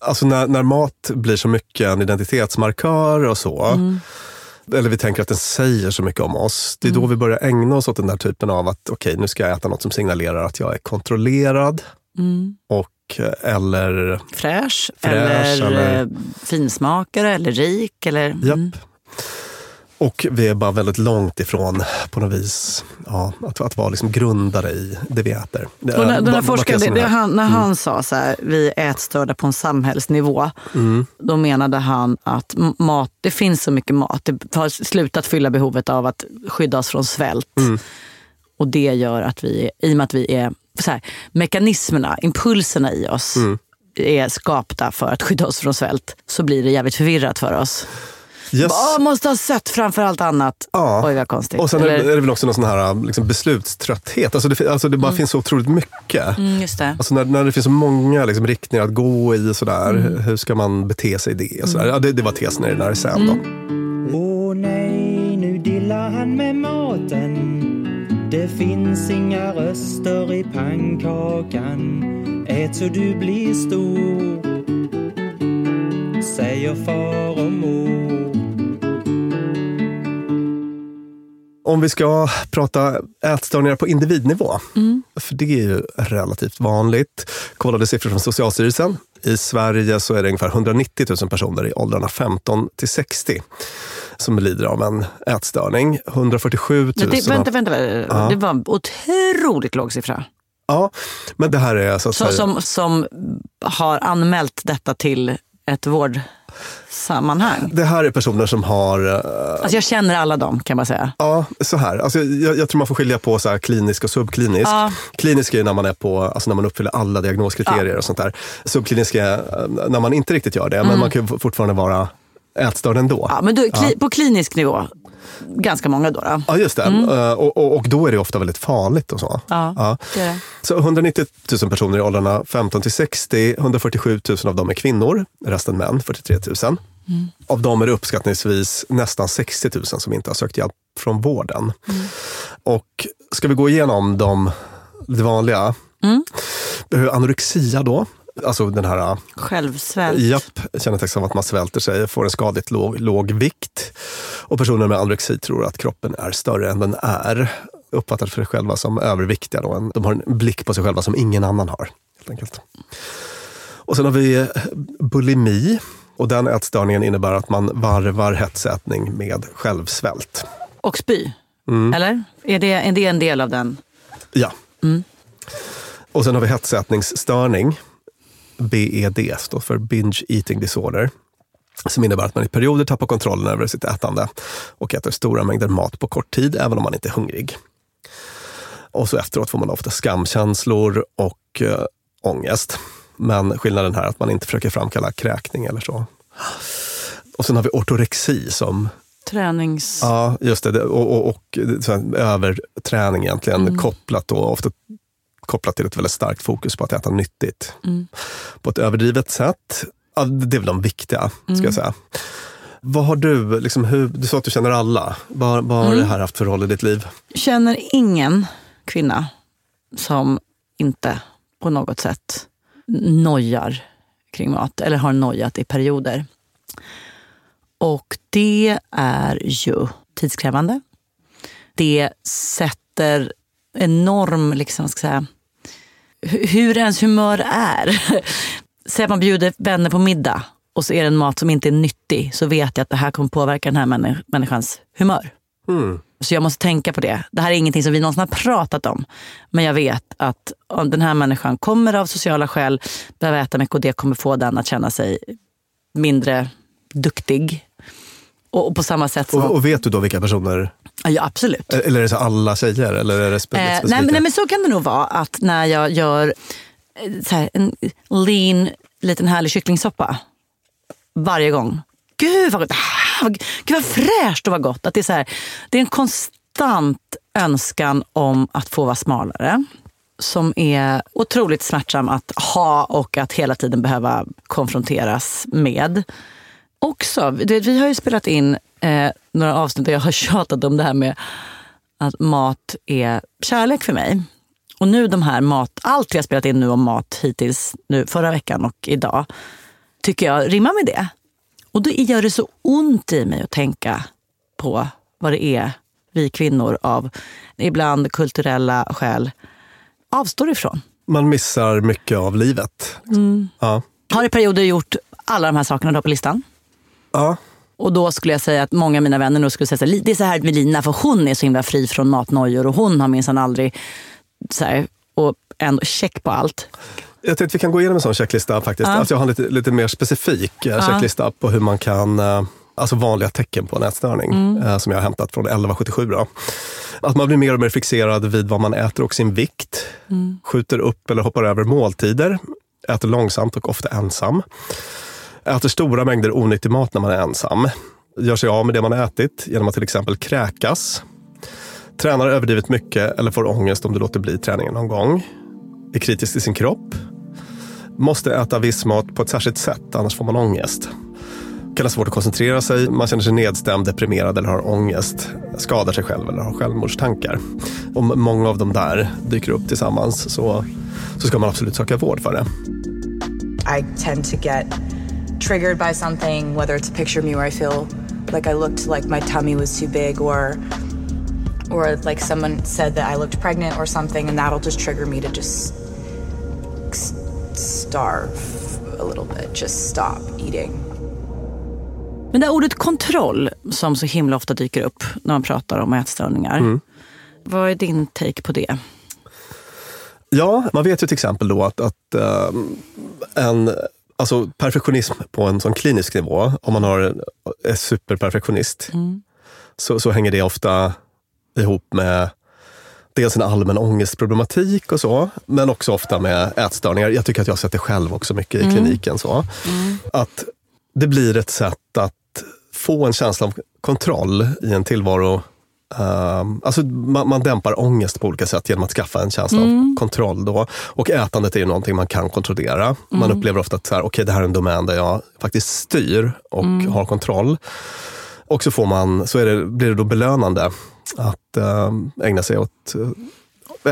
Alltså när, när mat blir så mycket en identitetsmarkör och så, Mm. eller vi tänker att den säger så mycket om oss, det är då Mm. vi börjar ägna oss åt den där typen av att okej, nu ska jag äta något som signalerar att jag är kontrollerad Mm. och eh, eller Fräsch, Fräsch, eller, eller- eh, finsmakare eller rik. Eller, Japp. Mm. Och vi är bara väldigt långt ifrån på något vis ja, att, att vara liksom grundare i det vi äter. Och är- när, den här forskaren, det, tesen det, är. han, när Mm. han sa så här, vi är ätstörda på en samhällsnivå, Mm. då menade han att mat, det finns så mycket mat. Det har slutat fylla behovet av att skydda oss från svält. Mm. Och det gör att vi, i och med att vi är, så här, mekanismerna, impulserna i oss Mm. är skapta för att skydda oss från svält, så blir det jävligt förvirrat för oss. Yes. Åh, måste ha sött framför allt annat. Ja. Oj, vad konstigt. Och sen är, Eller- är det väl också någon sån här liksom, beslutströtthet. Alltså det, alltså det bara finns så otroligt mycket. Mm, just det. Alltså när, när det finns så många liksom, riktningar att gå i, och sådär, Mm. hur ska man bete sig i det? Och sådär. Ja, det, det var tesen i den här sen. Då. Åh nej, nu dillar han med maten. Det finns inga röster i pannkakan. Ät så du blir stor. Säger far och mor. Om vi ska prata ätstörningar på individnivå, Mm. för det är ju relativt vanligt. Kollade siffror från Socialstyrelsen. I Sverige så är det ungefär 190 000 personer i åldrarna 15 till 60 som lider av en ätstörning. 147 000 Men det, vänta, vänta. Ja. Det var en otroligt låg siffra. Ja, men det här är så Så, som, som har anmält detta till ett vårdsammanhang. Det här är personer som har eh, Alltså jag känner alla dem kan man säga. Ja, så här. Alltså, jag, jag tror man får skilja på så klinisk och subklinisk. Ja. Klinisk är när man, är på, alltså när man uppfyller alla diagnoskriterier och sånt där. Subklinisk är eh, när man inte riktigt gör det, men Mm. man kan fortfarande vara ätstörd ändå. Ja, men du, kli, Ja. på klinisk nivå, ganska många då. då. Ja, just det. Mm. Eh, Och, och, och då är det ofta väldigt farligt och så. Ja, det är det. Så 190 000 personer i åldrarna 15 till 60, 147 000 av dem är kvinnor, resten män, 43 000. Mm. Av dem är det uppskattningsvis nästan 60 000 som inte har sökt hjälp från vården. Och ska vi gå igenom de, det vanliga? Mm. Anorexia då? Alltså den här Självsvält. Japp, kännetecknas av att man svälter sig, får en skadligt låg, låg vikt. Och personer med anorexi tror att kroppen är större än den är. Uppfattar sig själva som överviktiga. Då. De har en blick på sig själva som ingen annan har. Helt enkelt. Och sen har vi eh, bulimi. Och den ätstörningen innebär att man varvar hetsätning med självsvält. Och spy, Mm. eller? Är det, är det en del av den? Ja. Mm. Och sen har vi hetsätningsstörning. BED står för Binge Eating Disorder. Som innebär att man i perioder tappar kontrollen över sitt ätande och äter stora mängder mat på kort tid, även om man inte är hungrig. Och så efteråt får man ofta skamkänslor och eh, ångest. Men skillnaden här är att man inte försöker framkalla kräkning eller så. Och sen har vi ortorexi som Tränings... Ja, just det. Och, och, och överträning egentligen, Mm. kopplat då, ofta kopplat till ett väldigt starkt fokus på att äta nyttigt. Mm. På ett överdrivet sätt. Ja, det är väl de viktiga, ska Mm. jag säga. Vad har du, liksom, hur, du sa att du känner alla. Vad, vad har Mm. det här haft för roll i ditt liv? känner ingen kvinna som inte på något sätt nojar kring mat eller har nojat i perioder. Och det är ju tidskrävande. Det sätter enorm, liksom, ska säga, hu- hur ens humör är. Säg att man bjuder vänner på middag och så är det en mat som inte är nyttig så vet jag att det här kommer påverka den här människ- människans humör. Mm. Så jag måste tänka på det. Det här är ingenting som vi någonsin har pratat om. Men jag vet att om den här människan kommer av sociala skäl behöva äta mycket och det kommer få den att känna sig mindre duktig. Och, och på samma sätt som... Och, och vet du då vilka personer? Ja, absolut. Eller är det så alla tjejer? Eller är det Eh, specifika? nej, men- nej, men så kan det nog vara att när jag gör eh, så här, en lean, liten härlig kycklingsoppa varje gång. Gud vad gott! Ah, Gud vad fräscht och vad gott. Att det, är så här, det är en konstant önskan om att få vara smalare. Som är otroligt smärtsam att ha och att hela tiden behöva konfronteras med. Också, vi har ju spelat in eh, några avsnitt där jag har tjatat om det här med att mat är kärlek för mig. Och nu de här mat, allt vi har spelat in nu om mat hittills, nu förra veckan och idag, tycker jag rimmar med det. Och då gör det så ont i mig att tänka på vad det är vi kvinnor av ibland kulturella skäl avstår ifrån. Man missar mycket av livet. Mm. Ja. Har i perioder gjort alla de här sakerna du har på listan. Ja. Och då skulle jag säga att många av mina vänner nog skulle säga här, det är så här med Lina för hon är så himla fri från matnojor och hon har minsann aldrig så här, och ändå check på allt. Jag tänkte vi kan gå igenom en sån checklista faktiskt. Ja. Alltså jag har en lite, lite mer specifik eh, Ja. checklista på hur man kan, eh, alltså vanliga tecken på en ätstörning Mm. eh, som jag har hämtat från 1177. Då. Att man blir mer och mer fixerad vid vad man äter och sin vikt. Mm. Skjuter upp eller hoppar över måltider. Äter långsamt och ofta ensam. Äter stora mängder onyttig mat när man är ensam. gör sig av med det man har ätit genom att till exempel kräkas. Tränar överdrivet mycket eller får ångest om du låter bli träningen någon gång. Är kritisk till sin kropp. Måste äta viss mat på ett särskilt sätt, annars får man ångest. Kan ha svårt att koncentrera sig, man känner sig nedstämd, deprimerad eller har ångest. Skadar sig själv eller har självmordstankar. Om många av de där dyker upp tillsammans så, så ska man absolut söka vård för det. I tend to get triggered by something, whether it's a picture of me where I feel like I looked like my tummy was too big or or like someone said that I looked pregnant or something and that'll just trigger me to just starve a little bit, just stop eating. Men det här ordet kontroll som så himla ofta dyker upp när man pratar om ätstörningar. Mm. Vad är din take på det? Ja, man vet ju till exempel då att, att ehm, en alltså perfektionism på en sån klinisk nivå, om man har är superperfektionist, så, så hänger det ofta ihop med dels en allmän ångestproblematik och så, men också ofta med ätstörningar. Jag tycker att jag har sett det själv också mycket i Mm. kliniken. så Att det blir ett sätt att få en känsla av kontroll i en tillvaro. Ehm, alltså man, man dämpar ångest på olika sätt genom att skaffa en känsla av Mm. kontroll. Då. Och ätandet är ju någonting man kan kontrollera. Man Mm. upplever ofta att så här, okay, det här är en domän där jag faktiskt styr och Mm. har kontroll. Och så, får man, så det, blir det då belönande att ehm, ägna sig åt uh,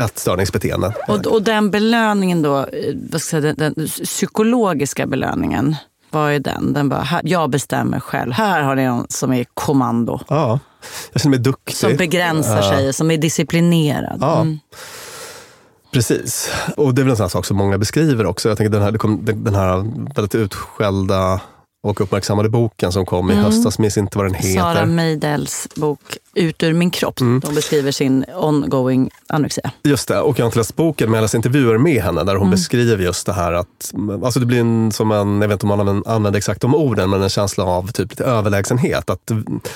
ätstörningsbeteende. Och, och den belöningen då, eh, vad ska jag säga, den, den psykologiska belöningen, vad är den? Den bara, här, jag bestämmer själv. Här har ni någon som är kommando. Ja, jag känner mig duktig. Som begränsar sig, som är disciplinerad. Ja. Mm. Precis. Och det är väl en sån sak som många beskriver också. Jag tänker den här, den här väldigt utskällda och uppmärksammade boken som kom i Mm. höstas, minns inte vad den heter. Sara Meidels bok Ut ur min kropp. Mm. De beskriver sin ongoing anorexia. Just det, och jag har inte läst boken men jag läste intervjuer med henne där hon Mm. beskriver just det här att alltså det blir en, som en, jag vet inte om man använder, använder exakt de orden, men en känsla av typ lite överlägsenhet. Att,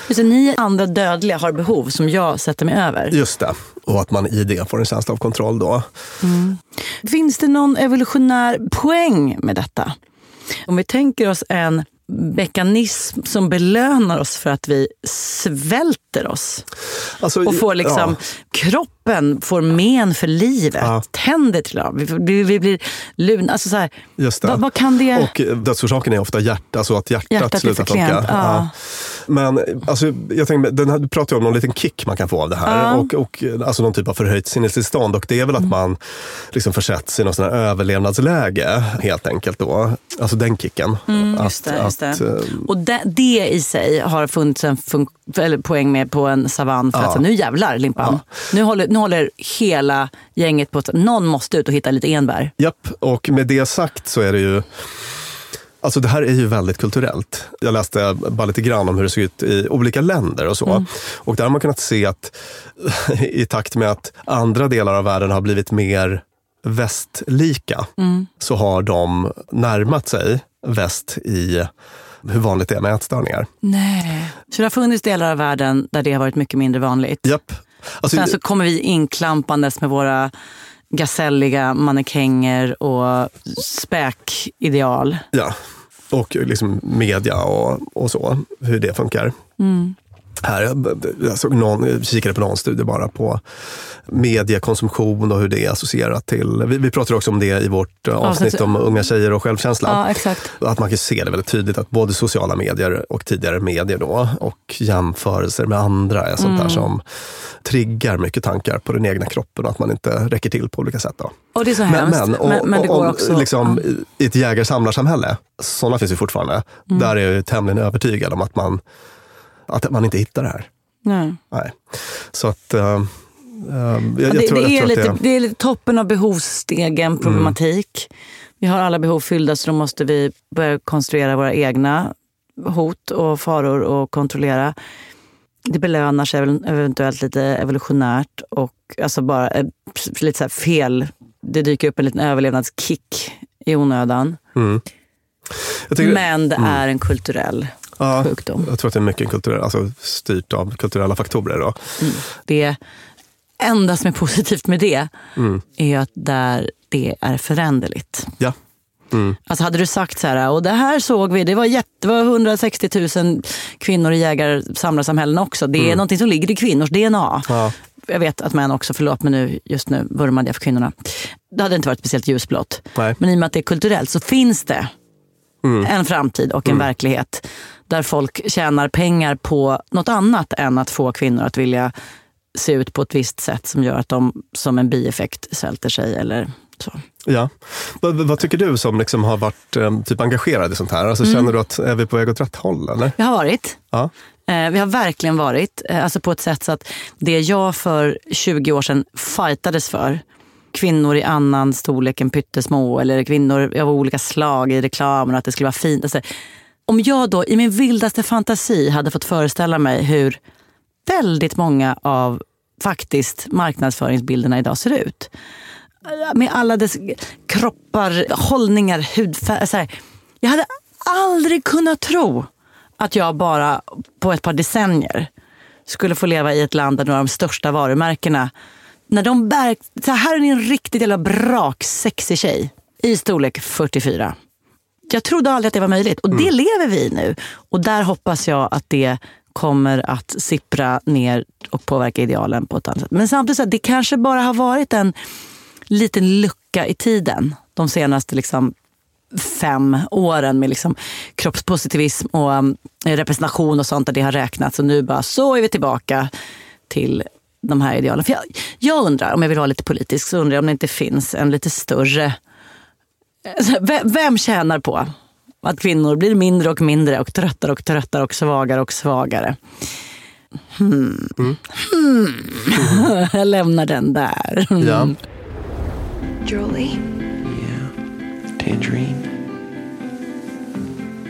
Just det, ni andra dödliga har behov som jag sätter mig över. just det, och att man i det får en känsla av kontroll då. Mm. Finns det någon evolutionär poäng med detta? Om vi tänker oss en mekanism som belönar oss för att vi svälter oss. Alltså, och får liksom, kroppen får men för livet. Ja. Tänder till av. Vi, vi, vi blir luna. Alltså så här, Just vad, vad kan det... Och dödsorsaken är ofta hjärta, alltså att hjärtat, Hjärtat är slutar funka. ja. Men alltså, jag tänker, den här, du pratar om någon liten kick man kan få av det här. Och, och, alltså någon typ av förhöjt sinnestillstånd. Och det är väl att man liksom försätts i någon sån här överlevnadsläge helt enkelt. Då. Alltså den kicken. Mm, just det, just att, det. eh, Och det, det i sig har funnits en fun- eller poäng med på en savann. För att så, nu jävlar Limpan. Nu, håller, nu håller hela gänget på att någon måste ut och hitta lite enbär. Japp, och med det sagt så är det ju Alltså det här är ju väldigt kulturellt. Jag läste bara lite grann om hur det ser ut i olika länder och så. Mm. Och där har man kunnat se att i takt med att andra delar av världen har blivit mer västlika Mm. så har de närmat sig väst i hur vanligt det är med ätstörningar. Nej. Så det har funnits delar av världen där det har varit mycket mindre vanligt. Japp. Alltså, Sen så kommer vi inklampandes med våra gaselliga mannekänger och späkideal. Ja, och liksom media och, och så, hur det funkar. Mm. Här, jag- såg någon, jag kikade på någon studie bara på mediekonsumtion och hur det är associerat till... Vi, vi pratade också om det i vårt eh, avsnitt om unga tjejer och självkänsla. Ja. Att man kan se det väldigt tydligt att både sociala medier och tidigare medier då och jämförelser med andra är sånt där Mm. som triggar mycket tankar på den egna kroppen och att man inte räcker till på olika sätt. Då. Och det är så Men, hemskt. men, och, men, men det går om, också... liksom, i- I ett jägar-samlarsamhälle, sådana finns ju fortfarande. Mm. Där är jag tämligen övertygad om att man, att man inte hittar det här. Nej. Nej. Så att... eh, eh, jag, Ja, jag det, tror, det, är lite, att det är lite toppen av behovsstegen problematik. Vi har alla behov fyllda så då måste vi börja konstruera våra egna hot och faror och kontrollera. Det belönar sig eventuellt lite evolutionärt och alltså bara eh, lite så här fel. Det dyker upp en liten överlevnadskick i onödan. Mm. Tycker- Men det Mm. är en kulturell ja, sjukdom. Jag tror att det är mycket kulturell, alltså styrt av kulturella faktorer. Då. Det enda som är positivt med det Mm. är att där det är föränderligt. Ja. Mm. Alltså hade du sagt så här, och det här såg vi, det var, jätte, det var 160 000 kvinnor i jägar-samlarsamhällen också. Det är Mm. någonting som ligger i kvinnors DNA. Ja. Jag vet att män också, förlåt men nu, just nu vurmade jag för kvinnorna. Det hade inte varit speciellt ljusblått. Men i och med att det är kulturellt så finns det Mm. en framtid och en verklighet där folk tjänar pengar på något annat än att få kvinnor att vilja se ut på ett visst sätt som gör att de som en bieffekt svälter sig eller så. Ja. Vad, vad tycker du som liksom har varit eh, typ engagerad i sånt här? Alltså, Mm. Känner du att är vi på väg åt rätt håll? Eller? Jag har varit. Ja. Eh, vi har verkligen varit. Eh, alltså på ett sätt så att det jag för 20 år sedan fightades för, kvinnor i annan storlek än pyttesmå eller kvinnor av olika slag i reklamen, att det skulle vara fint. Alltså, om jag då i min vildaste fantasi hade fått föreställa mig hur väldigt många av faktiskt marknadsföringsbilderna idag ser ut. Med alla dess kroppar, hållningar, hudfärg. Jag hade aldrig kunnat tro att jag bara på ett par decennier skulle få leva i ett land där några av de största varumärkena när de bär, så här är ni en riktigt jävla brak sexig tjej i storlek 44. Jag trodde aldrig att det var möjligt och det lever vi i nu. Och där hoppas jag att det kommer att sippra ner och påverka idealen på ett annat sätt. Men samtidigt, så det kanske bara har varit en liten lucka i tiden de senaste liksom fem åren med liksom kroppspositivism och um, representation och sånt där det har räknats. Och nu bara så är vi tillbaka till de här idealen. För jag, jag undrar, om jag vill vara lite politisk, så undrar jag om det inte finns en lite större... Vem, vem tjänar på att kvinnor blir mindre och mindre och tröttare och tröttare och svagare och svagare? Hmm. Hmm. jag lämnar den där. Ja. Jolie, Tangerine.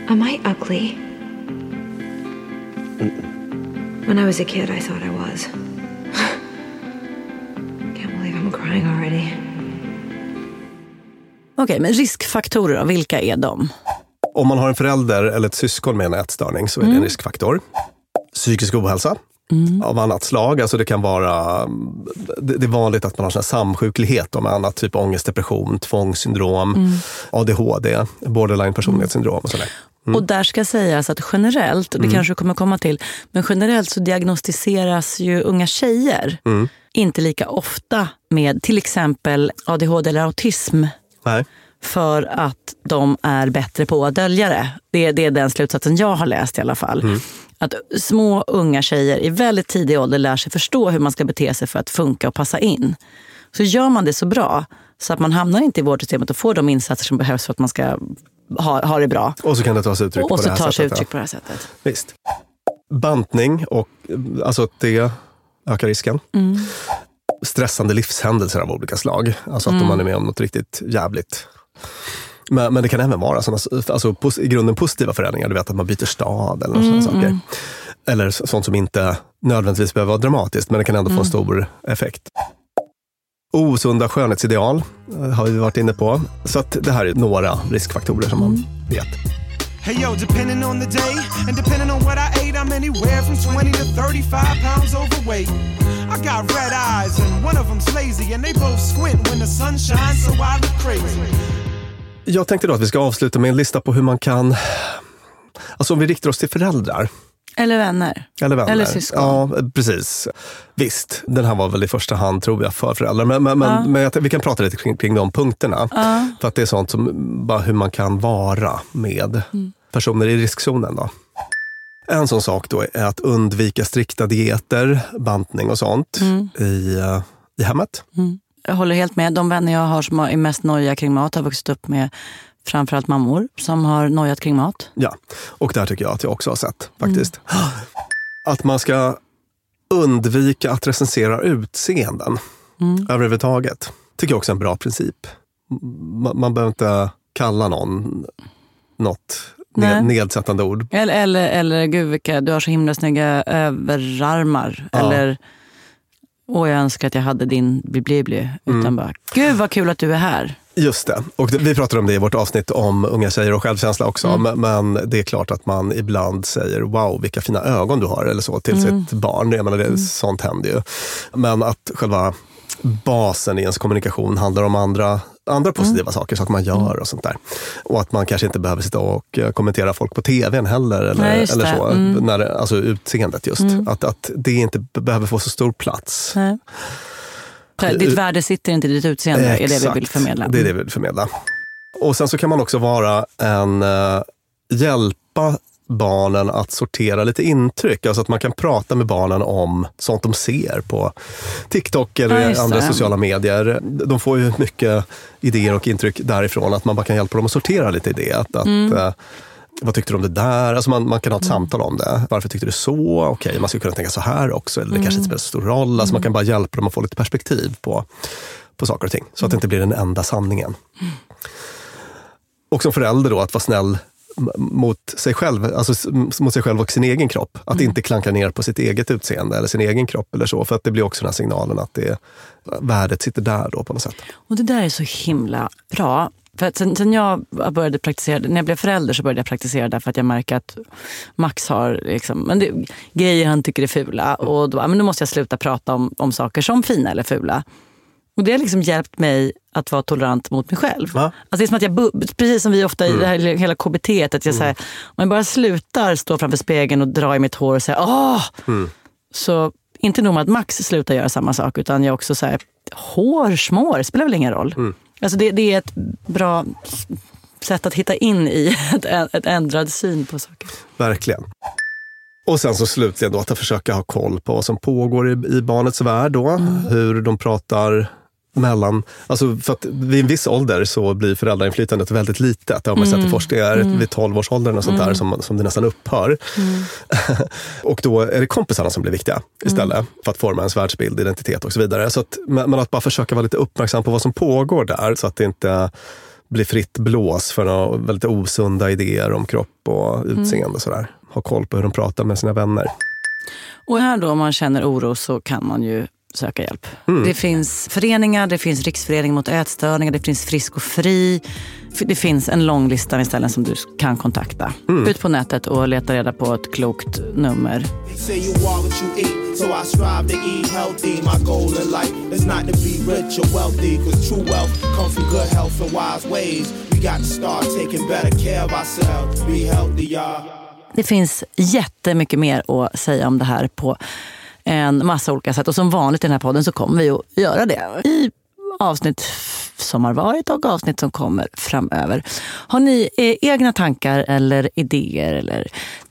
am I ugly? When I was a kid, I thought I was. Can't believe I'm crying already. Okej, men riskfaktorer vilka är de? Om man har en förälder eller ett syskon med en ätstörning så är det Mm. en riskfaktor. Psykisk ohälsa av annat slag. Alltså det kan vara, det det är vanligt att man har sån samsjuklighet med annat, typ ångest, depression, tvångssyndrom, Mm. ADHD, borderline personlighetssyndrom och sådär. Och där ska sägas att generellt, och det Mm. kanske du kommer komma till, men generellt så diagnostiseras ju unga tjejer Mm. inte lika ofta med till exempel ADHD eller autism Nej. för att de är bättre på att dölja det. Det är, det är den slutsatsen jag har läst i alla fall. Mm. Att små unga tjejer i väldigt tidig ålder lär sig förstå hur man ska bete sig för att funka och passa in. Så gör man det så bra så att man hamnar inte i vårdsystemet och får de insatser som behövs för att man ska ha, ha det bra. Och så kan det ta sig uttryck Och på så det tar sig sättet. uttryck ja. på det här sättet. Visst. Bantning, och, alltså det ökar risken. Mm. Stressande livshändelser av olika slag. Alltså att Mm. om man är med om något riktigt jävligt. Men, men det kan även vara såna, alltså, i grunden positiva förändringar. Du vet att man byter stad eller Mm, mm, sådana saker. mm. Eller så- sånt som inte nödvändigtvis behöver vara dramatiskt, men det kan ändå få Mm. en stor effekt. Osunda skönhetsideal eh, har vi varit inne på. Så att det här är några riskfaktorer som Mm. man vet. Hey yo, depending on the day and depending on what I ate, I'm anywhere from 20 to 35 pounds overweight. I got red eyes and one of them's lazy and they both squint when the sun shines, so I look crazy. Jag tänkte då att vi ska avsluta med en lista på hur man kan, alltså om vi riktar oss till föräldrar. Eller vänner. Eller vänner. Eller syskon. Ja, precis. Visst, den här var väl i första hand tror jag för föräldrar. Men, men, men, Ja. men jag, vi kan prata lite kring, kring de punkterna. Ja. För att det är sånt som, bara hur man kan vara med Mm. personer i riskzonen. Då. En sån sak då är att undvika strikta dieter, bantning och sånt Mm. i, eh, i hemmet. Mm. Jag håller helt med. De vänner jag har som är mest nojiga kring mat har vuxit upp med framförallt mammor som har nojat kring mat. Ja, och där tycker jag att jag också har sett faktiskt. Mm. Att man ska undvika att recensera utseenden Mm. överhuvudtaget. Tycker jag också är en bra princip. Man, man behöver inte kalla någon något. Ned, nedsättande ord. Eller, eller, eller gud vilka, du har så himla snygga överarmar. Ja. Eller, åh jag önskar att jag hade din blibli. Utan Mm. bara, gud vad kul att du är här. Just det. Och vi pratade om det i vårt avsnitt om unga tjejer och självkänsla också. Mm. Men, det är klart att man ibland säger wow vilka fina ögon du har eller så till Mm. sitt barn. Jag menar, det, Sånt händer ju. Men att själva basen i ens kommunikation handlar om andra andra positiva saker, saker man gör och sånt där. Och att man kanske inte behöver sitta och eh, kommentera folk på tvn heller. Eller, Nej, eller så. Mm. När, alltså utseendet just. Mm. Att, att det inte behöver få så stor plats. Nej. Ditt värde sitter inte i ditt utseende, är det vi Exakt. vill förmedla. Det är det vi vill förmedla. Och sen så kan man också vara en, eh, hjälpa barnen att sortera lite intryck. Alltså att man kan prata med barnen om sånt de ser på TikTok eller Ja, andra sociala medier. De får ju mycket idéer och intryck därifrån. Att man bara kan hjälpa dem att sortera lite i det. Att, att, Mm. eh, vad tyckte du om det där? Alltså man, man kan ha ett samtal om det. Varför tyckte du så? Okej, man skulle kunna tänka så här också. Eller det kanske Mm. inte spelar så stor roll. Alltså man kan bara hjälpa dem att få lite perspektiv på, på saker och ting. Så att det inte blir den enda sanningen. Och som förälder då, att vara snäll mot sig själv, alltså mot sig själv och sin egen kropp. Att inte klanka ner på sitt eget utseende eller sin egen kropp eller så. För att det blir också den här signalen att det, värdet sitter där då på något sätt. Och det där är så himla bra. För att sen, sen jag började praktisera, när jag blev förälder så började jag praktisera därför att jag märker att Max har liksom, men det, grejer han tycker är fula. Och då, men då måste jag sluta prata om, om saker som fina eller fula. Och det har liksom hjälpt mig att vara tolerant mot mig själv. Alltså det är som att jag, precis som vi ofta i det här hela KBT, att jag säger, om jag bara slutar stå framför spegeln och dra i mitt hår och säga åh! Så inte nog med att Max slutar göra samma sak, utan jag också säger hårsmår spelar väl ingen roll. Alltså det, det är ett bra sätt att hitta in i ett, ett ändrad syn på saker. Verkligen. Och sen så slutligen då att försöka ha koll på vad som pågår i, i barnets värld då. Hur de pratar mellan... Alltså för att vid en viss ålder så blir föräldrainflytandet väldigt litet. Det har man sett i Mm. forskning. Är Mm. vid 12-årsåldern och sånt där Mm. som, som det nästan upphör. och då är det kompisarna som blir viktiga istället. För att forma ens världsbild, identitet och så vidare. Så att, men men att bara försöka vara lite uppmärksam på vad som pågår där. Så att det inte blir fritt blås för några väldigt osunda idéer om kropp och utseende. Och sådär. Ha koll på hur de pratar med sina vänner. Och här då om man känner oro så kan man ju söka hjälp. Mm. Det finns föreningar, det finns Riksföreningen mot ätstörningar, det finns Frisk och Fri. Det finns en lång lista med ställen som du kan kontakta. Mm. Ut på nätet och leta reda på ett klokt nummer. Det finns jättemycket mer att säga om det här på en massa olika sätt. Och som vanligt i den här podden så kommer vi att göra det i avsnitt som har varit och avsnitt som kommer framöver. Har ni eh, egna tankar eller idéer eller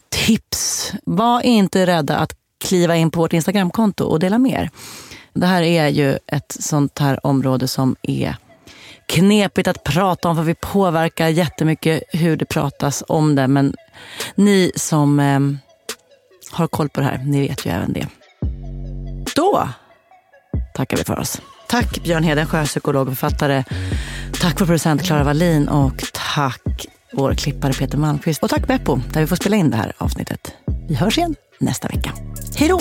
tips? Var inte rädda att kliva in på vårt Instagramkonto och dela med er. Det här är ju ett sånt här område som är knepigt att prata om för vi påverkar jättemycket hur det pratas om det. Men ni som eh, har koll på det här, ni vet ju även det. Då tackar vi för oss. Tack Björn Hedensjö, psykolog och författare. Tack vår producent Klara Wallin och tack vår klippare Peter Malmqvist. Och tack Beppo, där vi får spela in det här avsnittet. Vi hörs igen nästa vecka. Hej då!